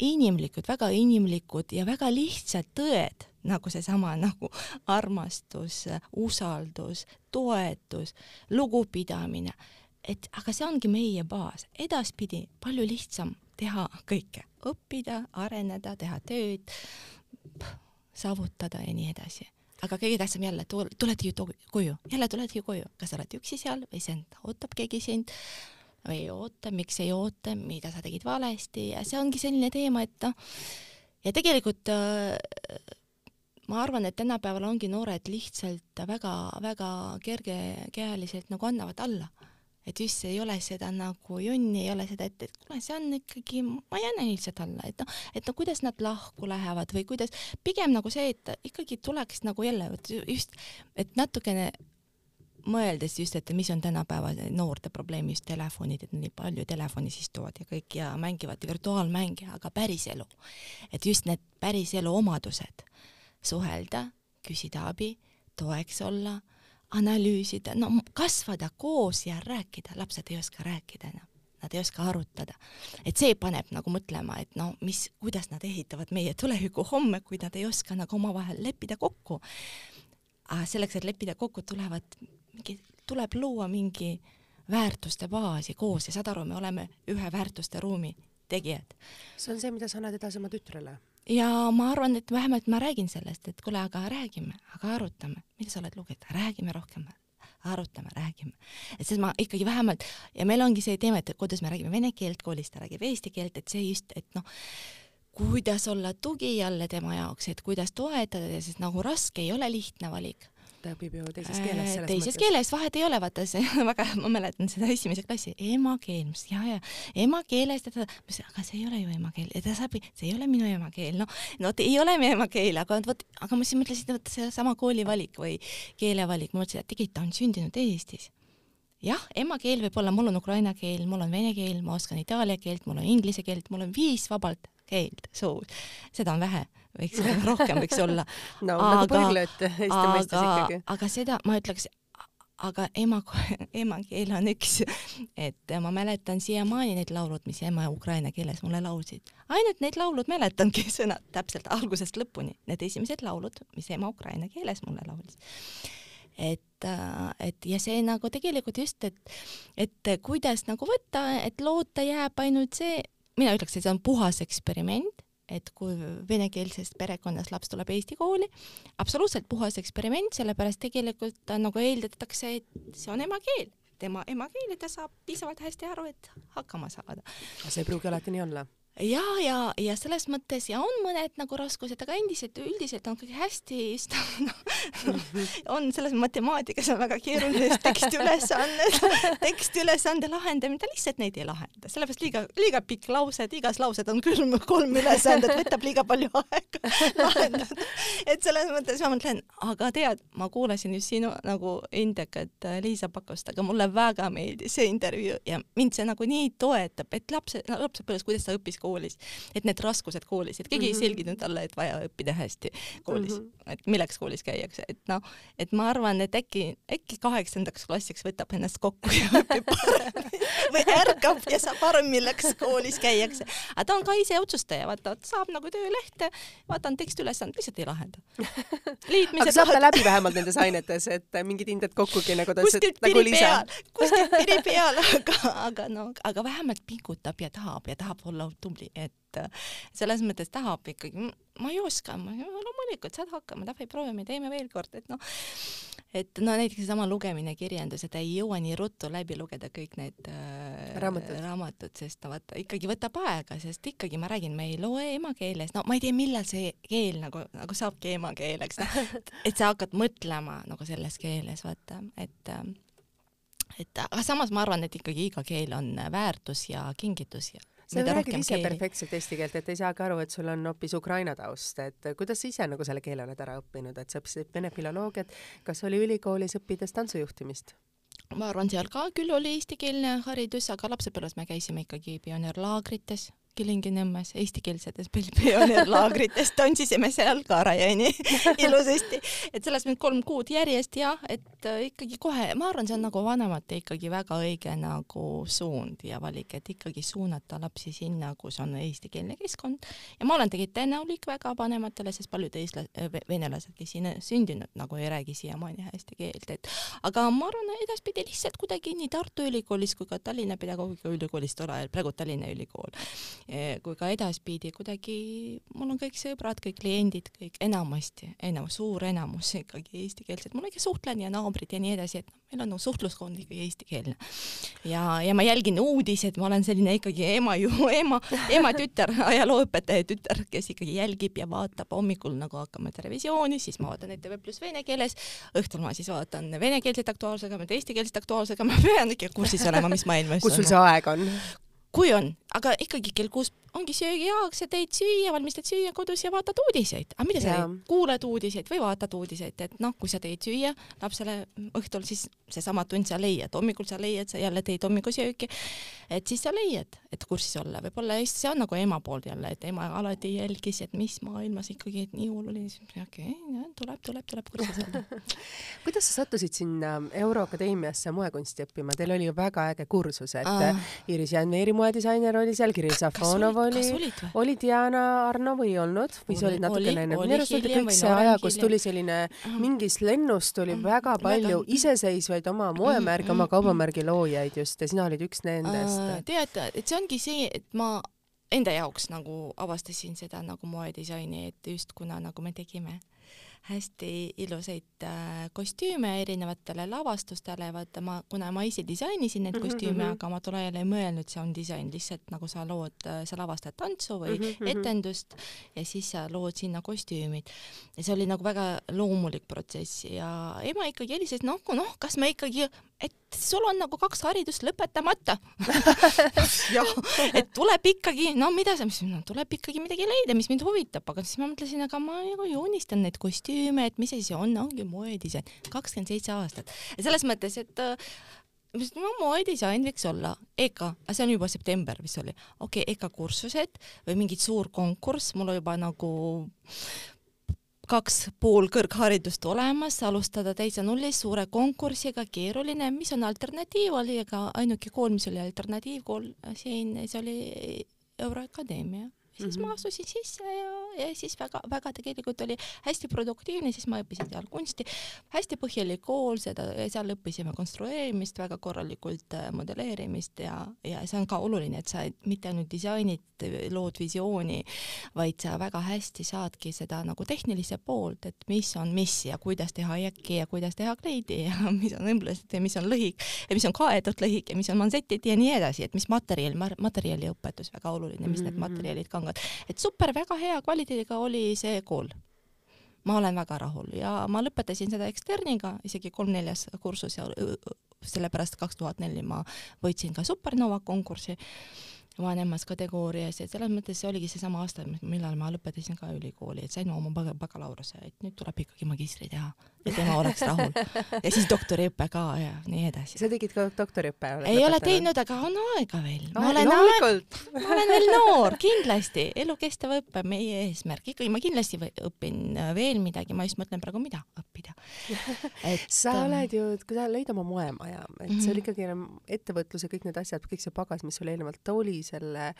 inimlikud, väga inimlikud ja väga lihtsad tõed, nagu seesama nagu armastus, usaldus, toetus, lugupidamine, et aga see ongi meie baas, edaspidi palju lihtsam teha kõike, õppida, areneda, teha tööd, saavutada ja nii edasi. Aga kõige tähtsam jälle, tuled ju koju, jälle tuled ju koju, kas sa oled üksi seal või sind ootab keegi sind või ei oota, miks ei oota, mida sa tegid valesti. Ja see ongi selline teema, et noh, ja tegelikult äh, ma arvan, et tänapäeval ongi noored lihtsalt väga-väga kergekäeliselt nagu annavad alla. Et just ei ole seda nagu jonni, ei ole seda, et, et kuule, see on ikkagi, ma ei anna lihtsalt alla, et noh, et no kuidas nad lahku lähevad või kuidas, pigem nagu see, et ikkagi tuleks nagu jälle just, et natukene mõeldes just, et mis on tänapäeva noorte probleem just telefonid, et nii palju telefonis istuvad ja kõik ja mängivad virtuaalmänge, aga päriselu, et just need päriselu omadused, suhelda, küsida abi, toeks olla analüüsida, no kasvada koos ja rääkida, lapsed ei oska rääkida enam, nad ei oska arutada. et see paneb nagu mõtlema, et no mis, kuidas nad ehitavad meie tuleviku homme, kui nad ei oska nagu omavahel leppida kokku. aga selleks, et leppida kokku, tulevad mingi, tuleb luua mingi väärtuste baasi koos ja saad aru, me oleme ühe väärtuste ruumi tegijad. see on see, mida sa annad edasi oma tütrele? Ja ma arvan, et vähemalt ma räägin sellest, et kuule, aga räägime, aga arutame, mida sa oled lugenud, räägime rohkem, arutame, räägime. et siis ma ikkagi vähemalt ja meil ongi see teema, et kuidas me räägime vene keelt koolis, ta räägib eesti keelt, et see just, et noh, kuidas olla tugi jälle tema jaoks, et kuidas toetada, sest nagu raske ei ole lihtne valik ta õpib ju teises keeles äh, teises mõttes. keeles vahet ei ole, vaata see väga, ma mäletan seda esimese klassi, emakeel, ma ütlesin ja, ja emakeeles teda, ma ütlesin, aga see ei ole ju emakeel. Ja ta saab, see ei ole minu emakeel, noh, no ei ole mu emakeel, aga vot, aga ma siis mõtlesin, et vot seesama koolivalik või keelevalik, ma mõtlesin, et tegelikult ta on sündinud Eestis. Jah, emakeel võib olla, mul on ukraina keel, mul on vene keel, ma oskan itaalia keelt, mul on inglise keelt, mul on viis vabalt keelt suus. seda on vähe, võiks rohkem võiks olla. no nagu põrglööt Eesti mõistes ikkagi. aga seda ma ütleks, aga ema, emakeel on üks, et ma mäletan siiamaani need laulud, mis ema ukraina keeles mulle laulsid. ainult need laulud mäletangi sõnad täpselt algusest lõpuni, need esimesed laulud, mis ema ukraina keeles mulle laulis et, et ja see nagu tegelikult just, et, et kuidas nagu võtta, et loota jääb ainult see, mina ütleks, et see on puhas eksperiment, et kui venekeelsest perekonnast laps tuleb Eesti kooli, absoluutselt puhas eksperiment, sellepärast tegelikult nagu eeldatakse, et see on emakeel, tema emakeel ja ta saab piisavalt hästi aru, et hakkama saada. see ei pruugi alati nii olla ja, ja, ja selles mõttes ja on mõned nagu raskused, aga endiselt üldiselt on kõik hästi just no, on selles matemaatikas on väga keeruline tekstiülesanded, tekstiülesande lahendamine, ta lihtsalt neid ei lahenda, sellepärast liiga, liiga pikk lause, et igas lauses on küll kolm ülesandet, võtab liiga palju aega lahendada. et selles mõttes ma mõtlen, aga tead, ma kuulasin just sinu nagu indekat Liisa Pakost, aga mulle väga meeldis see intervjuu ja mind see nagu nii toetab, et lapse, lapsepõlves, kuidas ta õppis koolis, et need raskused koolis, et keegi mm -hmm. ei mhm. selgitanud talle, et vaja õppida hästi koolis mm, -hmm. et milleks koolis käiakse, et noh, et ma arvan, et äkki, äkki kaheksandaks klassiks võtab ennast kokku ja õpib paremini või ärkab ja saab aru, milleks koolis käiakse. aga ta on ka ise otsustaja, vaata, saab nagu töölehte, vaata on tekstiülesanded, lihtsalt ei lahenda. aga saab ta läbi vähemalt nendes ainetes, et mingid hinded kokkugi nagu ta et nagu Liisa. kuskilt piri peal, aga, aga no, aga vähemalt pingutab ja tahab ja tahab olla tubli, et äh, selles mõttes tahab ikkagi, ma ei oska, ma loomulikult saad hakkama, davai proovime, teeme veel kord, et noh, et no näiteks seesama lugemine, kirjandus, et ei jõua nii ruttu läbi lugeda kõik need äh, raamatud, raamatud, sest no vaata ikkagi võtab aega, sest ikkagi ma räägin, me ei loe emakeeles, no ma ei tea, millal see keel nagu, nagu saabki emakeeleks, noh, et sa hakkad mõtlema nagu selles keeles, vaata, et äh, et aga samas ma arvan, et ikkagi iga keel on väärtus ja kingitus ja sa räägid ise keeli. perfektselt eesti keelt, et ei saagi aru, et sul on hoopis Ukraina taust, et kuidas sa ise nagu selle keele oled ära õppinud, et sa õppisid vene filoloogiat, kas oli ülikoolis õppides tantsujuhtimist? ma arvan, seal ka küll oli eestikeelne haridus, aga lapsepõlves me käisime ikkagi pioneerlaagrites Kilingi-Nõmmes eestikeelsetes pioneerlaagrites, tantsisime seal ka Rajani ilusasti, et selles mõttes kolm kuud järjest ja et äh, ikkagi kohe, ma arvan, see on nagu vanemate ikkagi väga õige nagu suund ja valik, et ikkagi suunata lapsi sinna, kus on eestikeelne keskkond. Ja ma olen tegelikult tänulik väga vanematele, sest paljud eestla-, äh, venelased, kes siin sündinud, nagu ei räägi siiamaani hästi keelt, et aga ma arvan, edaspidi lihtsalt kuidagi nii Tartu Ülikoolis kui ka Tallinna Pedagoogikaülikoolis tol ajal, praegu Tallinna Ülikool kui ka edaspidi kuidagi mul on kõik sõbrad, kõik kliendid, kõik enamasti, enamus, suur enamus ikkagi eestikeelsed, mul ikka suhtlen ja naabrid ja nii edasi, et meil on nagu suhtluskond ikkagi eestikeelne. ja, ja ma jälgin uudiseid, ma olen selline ikkagi ema ju, ema, ema tütar, ajalooõpetaja tütar, kes ikkagi jälgib ja vaatab hommikul nagu hakkame televisiooni, siis ma vaatan ETV Pluss vene keeles, õhtul ma siis vaatan venekeelset Aktuaalsõgamat, eestikeelset Aktuaalsõgamat, ma pean ikka kursis olema, mis maailmas kus sul see aeg on? Kui on, aga ikkagi kell kuus ongi söögiaeg, sa teed süüa, valmistad süüa kodus ja vaatad uudiseid. aga mida sa teed? kuulad uudiseid või vaatad uudiseid, et noh, kui sa teed süüa lapsele õhtul, siis seesama tund sa leiad, hommikul sa leiad, sa jälle teed hommikusööki, et siis sa leiad, et kursis olla, võib-olla see on nagu ema poolt jälle, et ema alati jälgis, et mis maailmas ikkagi nii oluline, siis okei okay,, tuleb, tuleb, tuleb kursis olla. Kuidas sa sattusid sinna Euroakadeemiasse moekunsti õppima, teil oli ju väga äge kursus, et ah. Iris Janveeri moedisainer oli seal, Kirill Safonov oli, oli Diana Arnov ei olnud või sa olid natukene enne? minu arust oli kõik see aja, kus tuli selline, mingist lennust tuli väga palju iseseisvaid oma moemärgi, oma kaubamärgi loojaid just ja sina olid üks nendest. tead, et see ongi see, et ma enda jaoks nagu avastasin seda nagu moedisaini, et just kuna nagu me tegime hästi ilusaid äh, kostüüme erinevatele lavastustele, vaata ma, kuna ma ise disainisin neid mhm, kostüüme mm, -hmm. aga ma tol ajal ei mõelnud, see on disain, lihtsalt nagu sa lood, äh, sa lavastad tantsu või mm -hmm. etendust ja siis sa lood sinna kostüümid. ja see oli nagu väga loomulik protsess ja ema ikkagi helises, noh, noh, kas me ikkagi, et sul on nagu kaks haridust lõpetamata. Et tuleb ikkagi, no mida sa, no tuleb ikkagi midagi leida, mis mind huvitab, aga siis ma mõtlesin, aga ma nagu joonistan neid kostüüme, et mis asi see on, ongi moedisain, kakskümmend seitse aastat. selles mõttes, et äh, no moedisain võiks olla EKA, aga see on juba september vist oli, okei okay,, EKA kursused või mingi suur konkurss, mul juba nagu kaks pool kõrgharidust olemas, alustada täitsa nullist suure konkursiga, keeruline, mis on alternatiiv? Oli, aga ainuke kool, mis oli alternatiivkool. Siin, see oli Euroakadeemia siis mm -hmm. ma astusin sisse ja, ja siis väga-väga tegelikult oli hästi produktiivne, siis ma õppisin seal kunsti, hästi põhjalik kool, seda, seal õppisime konstrueerimist, väga korralikult äh, modelleerimist ja, ja see on ka oluline, et sa mitte ainult disainid, lood visiooni, vaid sa väga hästi saadki seda nagu tehnilise poolt, et mis on mis ja kuidas teha jäkki ja kuidas teha kleidi ja mis on õmblused ja mis on lõhik ja mis on kaetud lõhik ja mis on mansetid ja nii edasi, et mis materjal, materjaliõpetus väga oluline, mis mm -hmm. need mhm. materjalid kangavad tulevad. et super, väga hea kvaliteediga oli see kool. ma olen väga rahul ja ma lõpetasin seda eksterniga, isegi kolm-neljas kursus ja sellepärast kaks tuhat neli ma võitsin ka Supernova konkursi vanemas kategoorias ja selles mõttes see oligi seesama aasta, millal ma lõpetasin ka ülikooli, et sain oma bakalaureuse, et nüüd tuleb ikkagi magistri teha ja tema oleks rahul. ja siis doktoriõpe ka ja nii edasi. sa tegid ka doktoriõppe? ei ole teinud, aga on aega veel. ma olen, ma olen veel noor, kindlasti, elukestev õpe, meie eesmärk, ikkagi ma kindlasti õpin veel midagi, ma just mõtlen praegu, mida õppida. et sa ähm, oled ju, kui sa lõid oma moemaja, et see oli ikkagi ettevõtlus ja kõik need asjad, kõik see pagas, mis sul eelnevalt oli, selle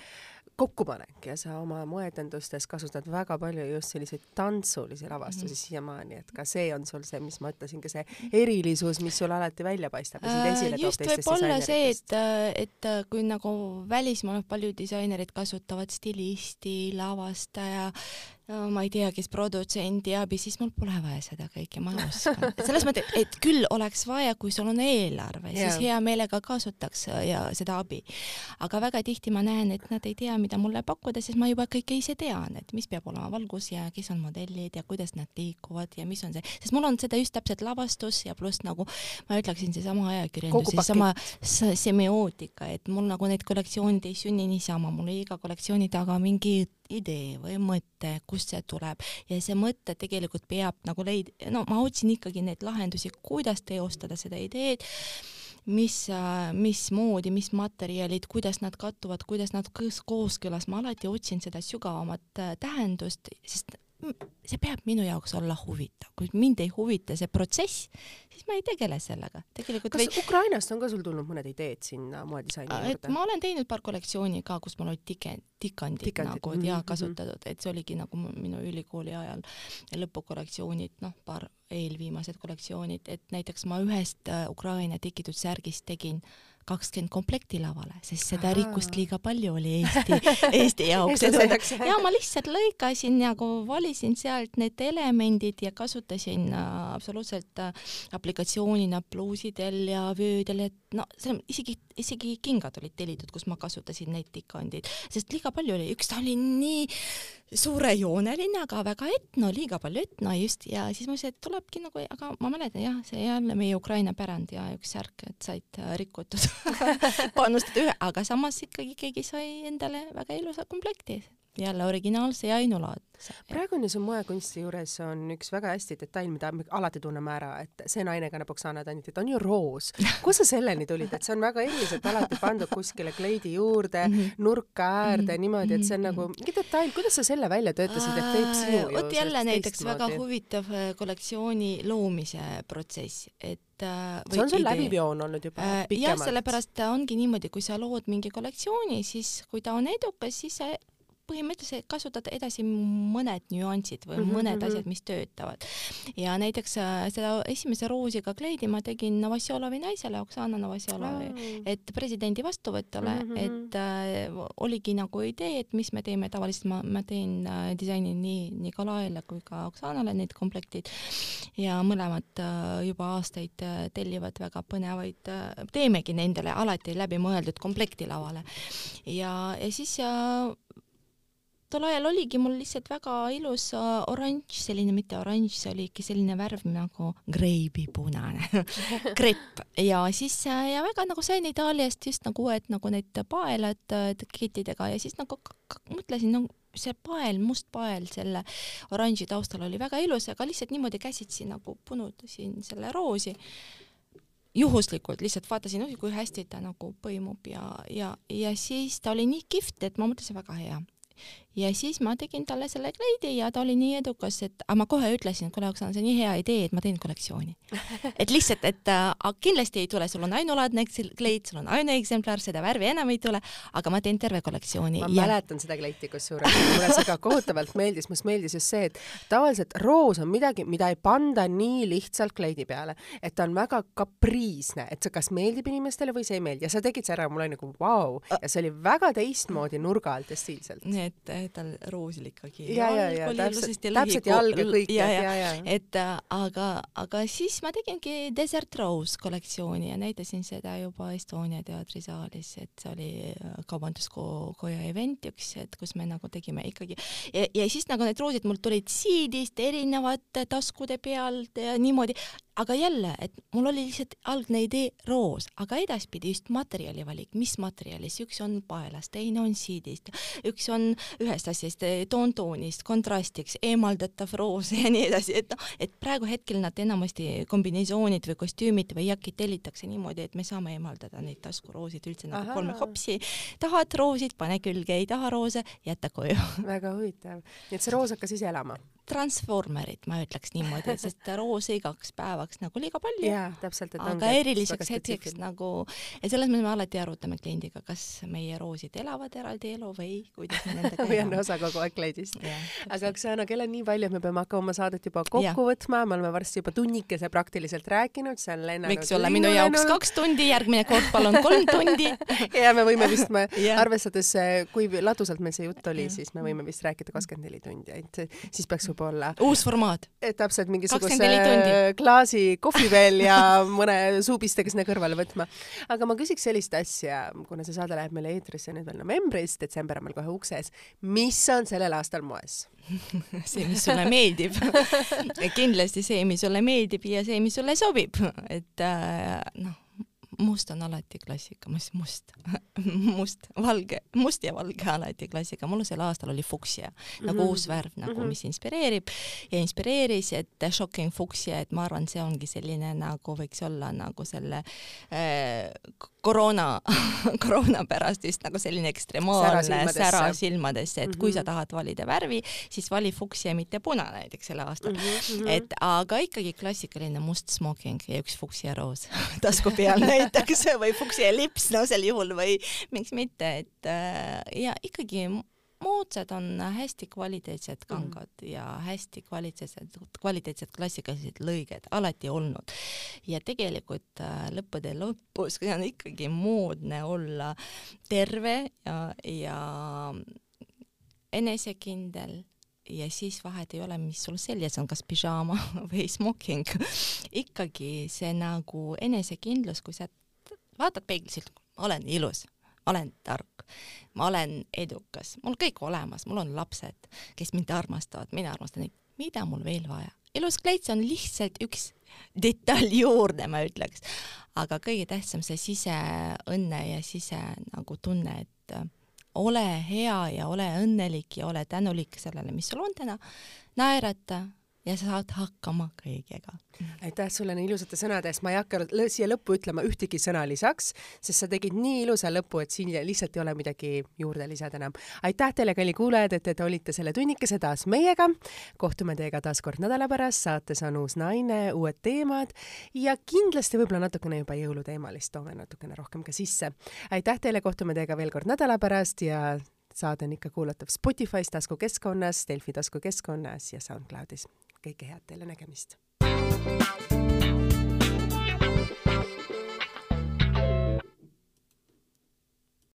kokkupanek ja sa oma moeetendustes kasutad väga palju just selliseid tantsulisi lavastusi mm -hmm. siiamaani, et ka see on sul see, mis ma ütlesin, ka see erilisus, mis sul alati välja paistab ja sind äh, esile toob teistest võib-olla see, et, et kui nagu välismaal paljud disainerid kasutavad stilisti, lavastaja, ma ei tea, kes produtsendi abi, siis mul pole vaja seda kõike, ma oskan. selles mõttes, et küll oleks vaja, kui sul on eelarve, siis hea meelega kasutaks äh, ja seda abi. aga väga tihti ma näen, et nad ei tea, mida mulle pakkuda, sest ma juba kõike ise tean, et mis peab olema valgus ja kes on modellid ja kuidas nad liikuvad ja mis on see, sest mul on seda just täpselt lavastus ja pluss nagu ma ütleksin, seesama ajakirjandus, seesama semiootika, et mul nagu need kollektsioonid ei sünni niisama, mul iga kollektsiooni taga mingi idee või mõte, kust see tuleb. Ja see mõte tegelikult peab nagu leid-, no ma otsin ikkagi neid lahendusi, kuidas teostada seda ideed, mis, mismoodi, mis materjalid, kuidas nad kattuvad, kuidas nad kooskõlas, ma alati otsin seda sügavamat äh, tähendust, sest see peab minu jaoks olla huvitav, kui mind ei huvita see protsess, siis ma ei tegele sellega. tegelikult kas või... Ukrainast on ka sul tulnud mõned ideed sinna moedisaini juurde? ma olen teinud paar kollektsiooni ka, kus mul olid tike-, tikandid, tikandid nagu mm -hmm. ja kasutatud, et see oligi nagu minu ülikooli ajal lõpukollektsioonid, noh, paar eelviimased kollektsioonid, et näiteks ma ühest äh, Ukraina tikitud särgist tegin äh, kakskümmend komplekti lavale, sest seda rikkust liiga palju oli Eesti, Eesti jaoks. Ja ma lihtsalt lõikasin nagu valisin sealt need elemendid ja kasutasin äh, absoluutselt äh, aplikatsioonina pluusidel ja vöödel, et no see on isegi, isegi kingad olid tellitud, kus ma kasutasin neid tikandid, sest liiga palju oli, üks ta oli nii suurejooneline, aga väga etno, liiga palju etno just. Ja siis ma mõtlesin, et tulebki nagu, aga ma mäletan jah, see jälle meie Ukraina pärand ja üks särk, et said äh, rikutud panustada ühe, aga samas ikkagi keegi sai endale väga ilusa komplekti, jälle originaalse ja ainulaad praegu on ju su moekunsti juures on üks väga hästi detail, mida me alati tunneme ära, et see naine kannab Oksana Tanit, et on ju roos. kus sa selleni tulid, et see on väga eriliselt alati pandud kuskile kleidi juurde mm, -hmm. nurka äärde mm -hmm. niimoodi, et see on nagu mingi detail, kuidas sa selle välja töötasid, et teeb sinu ju vot jälle näiteks väga huvitav äh, kollektsiooni loomise protsess, et äh, see on sul läbiv joon olnud juba äh, pikemalt? jah, sellepärast ongi niimoodi, kui sa lood mingi kollektsiooni, siis kui ta on edukas, siis sa põhimõtteliselt kasutad edasi mõned nüansid või mm -hmm. mõned mhm. asjad, mis töötavad. ja näiteks äh, seda esimese roosiga kleidi ma tegin Novosjolovi naisele, Oksana Novosjolovi oh., et presidendi vastuvõtule mm, -hmm. et äh, oligi nagu idee, et mis me teeme, tavaliselt ma, ma teen äh, disaini nii Nikolaile kui ka Oksanale need komplektid ja mõlemad äh, juba aastaid äh, tellivad väga põnevaid äh,, teemegi nendele alati läbimõeldud komplekti lavale. ja, ja siis äh, tol ajal oligi mul lihtsalt väga ilus uh, oranž, selline mitte oranž, see oli ikka selline värv nagu greibipunane krepp. Ja siis uh, ja väga nagu sain Itaaliast just nagu uued nagu need paelad uh, kettidega ja siis nagu mõtlesin nagu see pael, must pael selle oranži taustal oli väga ilus, aga lihtsalt niimoodi käsitsi nagu punutasin selle roosi. Juhuslikult lihtsalt vaatasin, kui hästi ta nagu põimub ja, ja, ja siis ta oli nii kihvt, et ma mõtlesin väga hea ja siis ma tegin talle selle kleidi ja ta oli nii edukas, et aga ma kohe ütlesin, kuule, Oksana, see on nii hea idee, et ma teen kollektsiooni. et lihtsalt, et äh, kindlasti ei tule, sul on ainulaadne kleit, sul on ainueksemplar, seda värvi enam ei tule, aga ma teen terve kollektsiooni. ma ja... mäletan seda kleiti kusjuures, mulle see ka kohutavalt meeldis, mulle meeldis just see, et tavaliselt roos on midagi, mida ei panda nii lihtsalt kleidi peale, et ta on väga kapriisne, et see kas meeldib inimestele või see ei meeldi ja sa tegid selle ära, mul oli nagu vau wow. ja see oli väga teistmoodi nurga alt ja stiilselt. nii et tal roosil ikkagi. Ja, ja, ja täpselt, täpselt jalg ja kõik, ja, ja, ja, et äh, aga, aga siis ma tegingi Desert Rose kollektsiooni ja näitasin seda juba Estonia teatrisaalis, et see oli äh, kaubanduskoja event üks, et kus me nagu tegime ikkagi ja, ja siis nagu need roosid mul tulid siidist erinevate taskude pealt ja niimoodi, aga jälle, et mul oli lihtsalt algne idee roos, aga edaspidi just materjali valik, mis materjalis, üks on paelast, teine on siidist, üks on ühest asjast, toontoonist, kontrastiks, eemaldatav roos ja nii edasi, et noh, et praegu hetkel nad enamasti kombinesoonid või kostüümid või jakid tellitakse niimoodi, et me saame eemaldada neid taskuroosid üldse nagu Aha. kolme hopsi. tahad roosid, pane külge, ei taha roose, jäta koju. väga huvitav, nii et see roos hakkas ise elama transformerit, ma ütleks niimoodi, sest roose igaks päevaks nagu liiga palju. et aga eriliseks hetkeks nagu, ja selles mõttes me alati arutame kliendiga, kas meie roosid elavad eraldi elu või kuidas me nendega või on osa kogu aeg kleidist. aga Oksana, kell on nii palju, et me peame hakkama oma saadet juba kokku ja. võtma, me oleme varsti juba tunnikese praktiliselt rääkinud, see on lennanud. võiks olla minu jaoks kaks tundi, järgmine kord palun kolm tundi ja me võime vist, me arvestades, kui ladusalt meil see jutt oli, siis me võime vist rääkida kakskümmend neli tundi, et siis peaks juba olla. uus formaat. täpselt mingisuguse klaasi kohvi veel ja mõne suupistega sinna kõrvale võtma. aga ma küsiks sellist asja, kuna see saade läheb meile eetrisse nüüd veel novembris, detsember on meil kohe ukses. mis on sellel aastal moes see, mis sulle meeldib kindlasti see, mis sulle meeldib ja see, mis sulle sobib, et äh, noh must on alati klassika, mis must must, valge, must ja valge alati klassika. mul sel aastal oli fuksia mm -hmm. nagu uus värv nagu mm, -hmm. mis inspireerib ja inspireeris, et shocking fuksia, et ma arvan, see ongi selline nagu võiks olla nagu selle äh, koroona koroona pärast just nagu selline ekstremaalne sära silmadesse, et kui sa mhm. tahad valida värvi, siis vali fuksia, mitte puna näiteks sel aastal mm. -hmm. et aga ikkagi klassikaline must smoking ja üks fuksia roos tasku peal näiteks või fuksi lips, no sel juhul või miks mitte, et äh, ja ikkagi moodsad on hästi kvaliteetsed kangad mm. ja hästi kvaliteetsed, kvaliteetsed klassikalised lõiged alati olnud. ja tegelikult äh, lõppude lõpus on ikkagi moodne olla terve ja, ja enesekindel ja siis vahet ei ole, mis sul seljas on, kas pižaama või smoking. ikkagi see nagu enesekindlus, kui sa vaatad peeglisse, olen ilus, olen tark, ma olen edukas, mul kõik olemas, mul on lapsed, kes mind armastavad, mina armastan neid, mida mul veel vaja? ilus kleits on lihtsalt üks detail juurde, ma ütleks. aga kõige tähtsam see siseõnne ja sise nagu tunne, et ole hea ja ole õnnelik ja ole tänulik sellele, mis sul on täna, naerata ja sa saad hakkama kõigega. aitäh sulle nii ilusate sõnade eest, ma ei hakka siia lõppu ütlema ühtegi sõna lisaks, sest sa tegid nii ilusa lõpu, et siin lihtsalt ei ole midagi juurde lisada enam. aitäh teile, kalli kuulajad, et te olite selle tunnikese taas meiega. kohtume teiega taas kord nädala pärast, saates on uus naine, uued teemad ja kindlasti võib-olla natukene juba jõuluteemalist toome natukene rohkem ka sisse. aitäh teile, kohtume teiega veel kord nädala pärast ja saade on ikka kuulatav Spotify's taskukeskkonnas, Delfi taskukeskkonnas ja SoundCloudis kõike head teile, nägemist!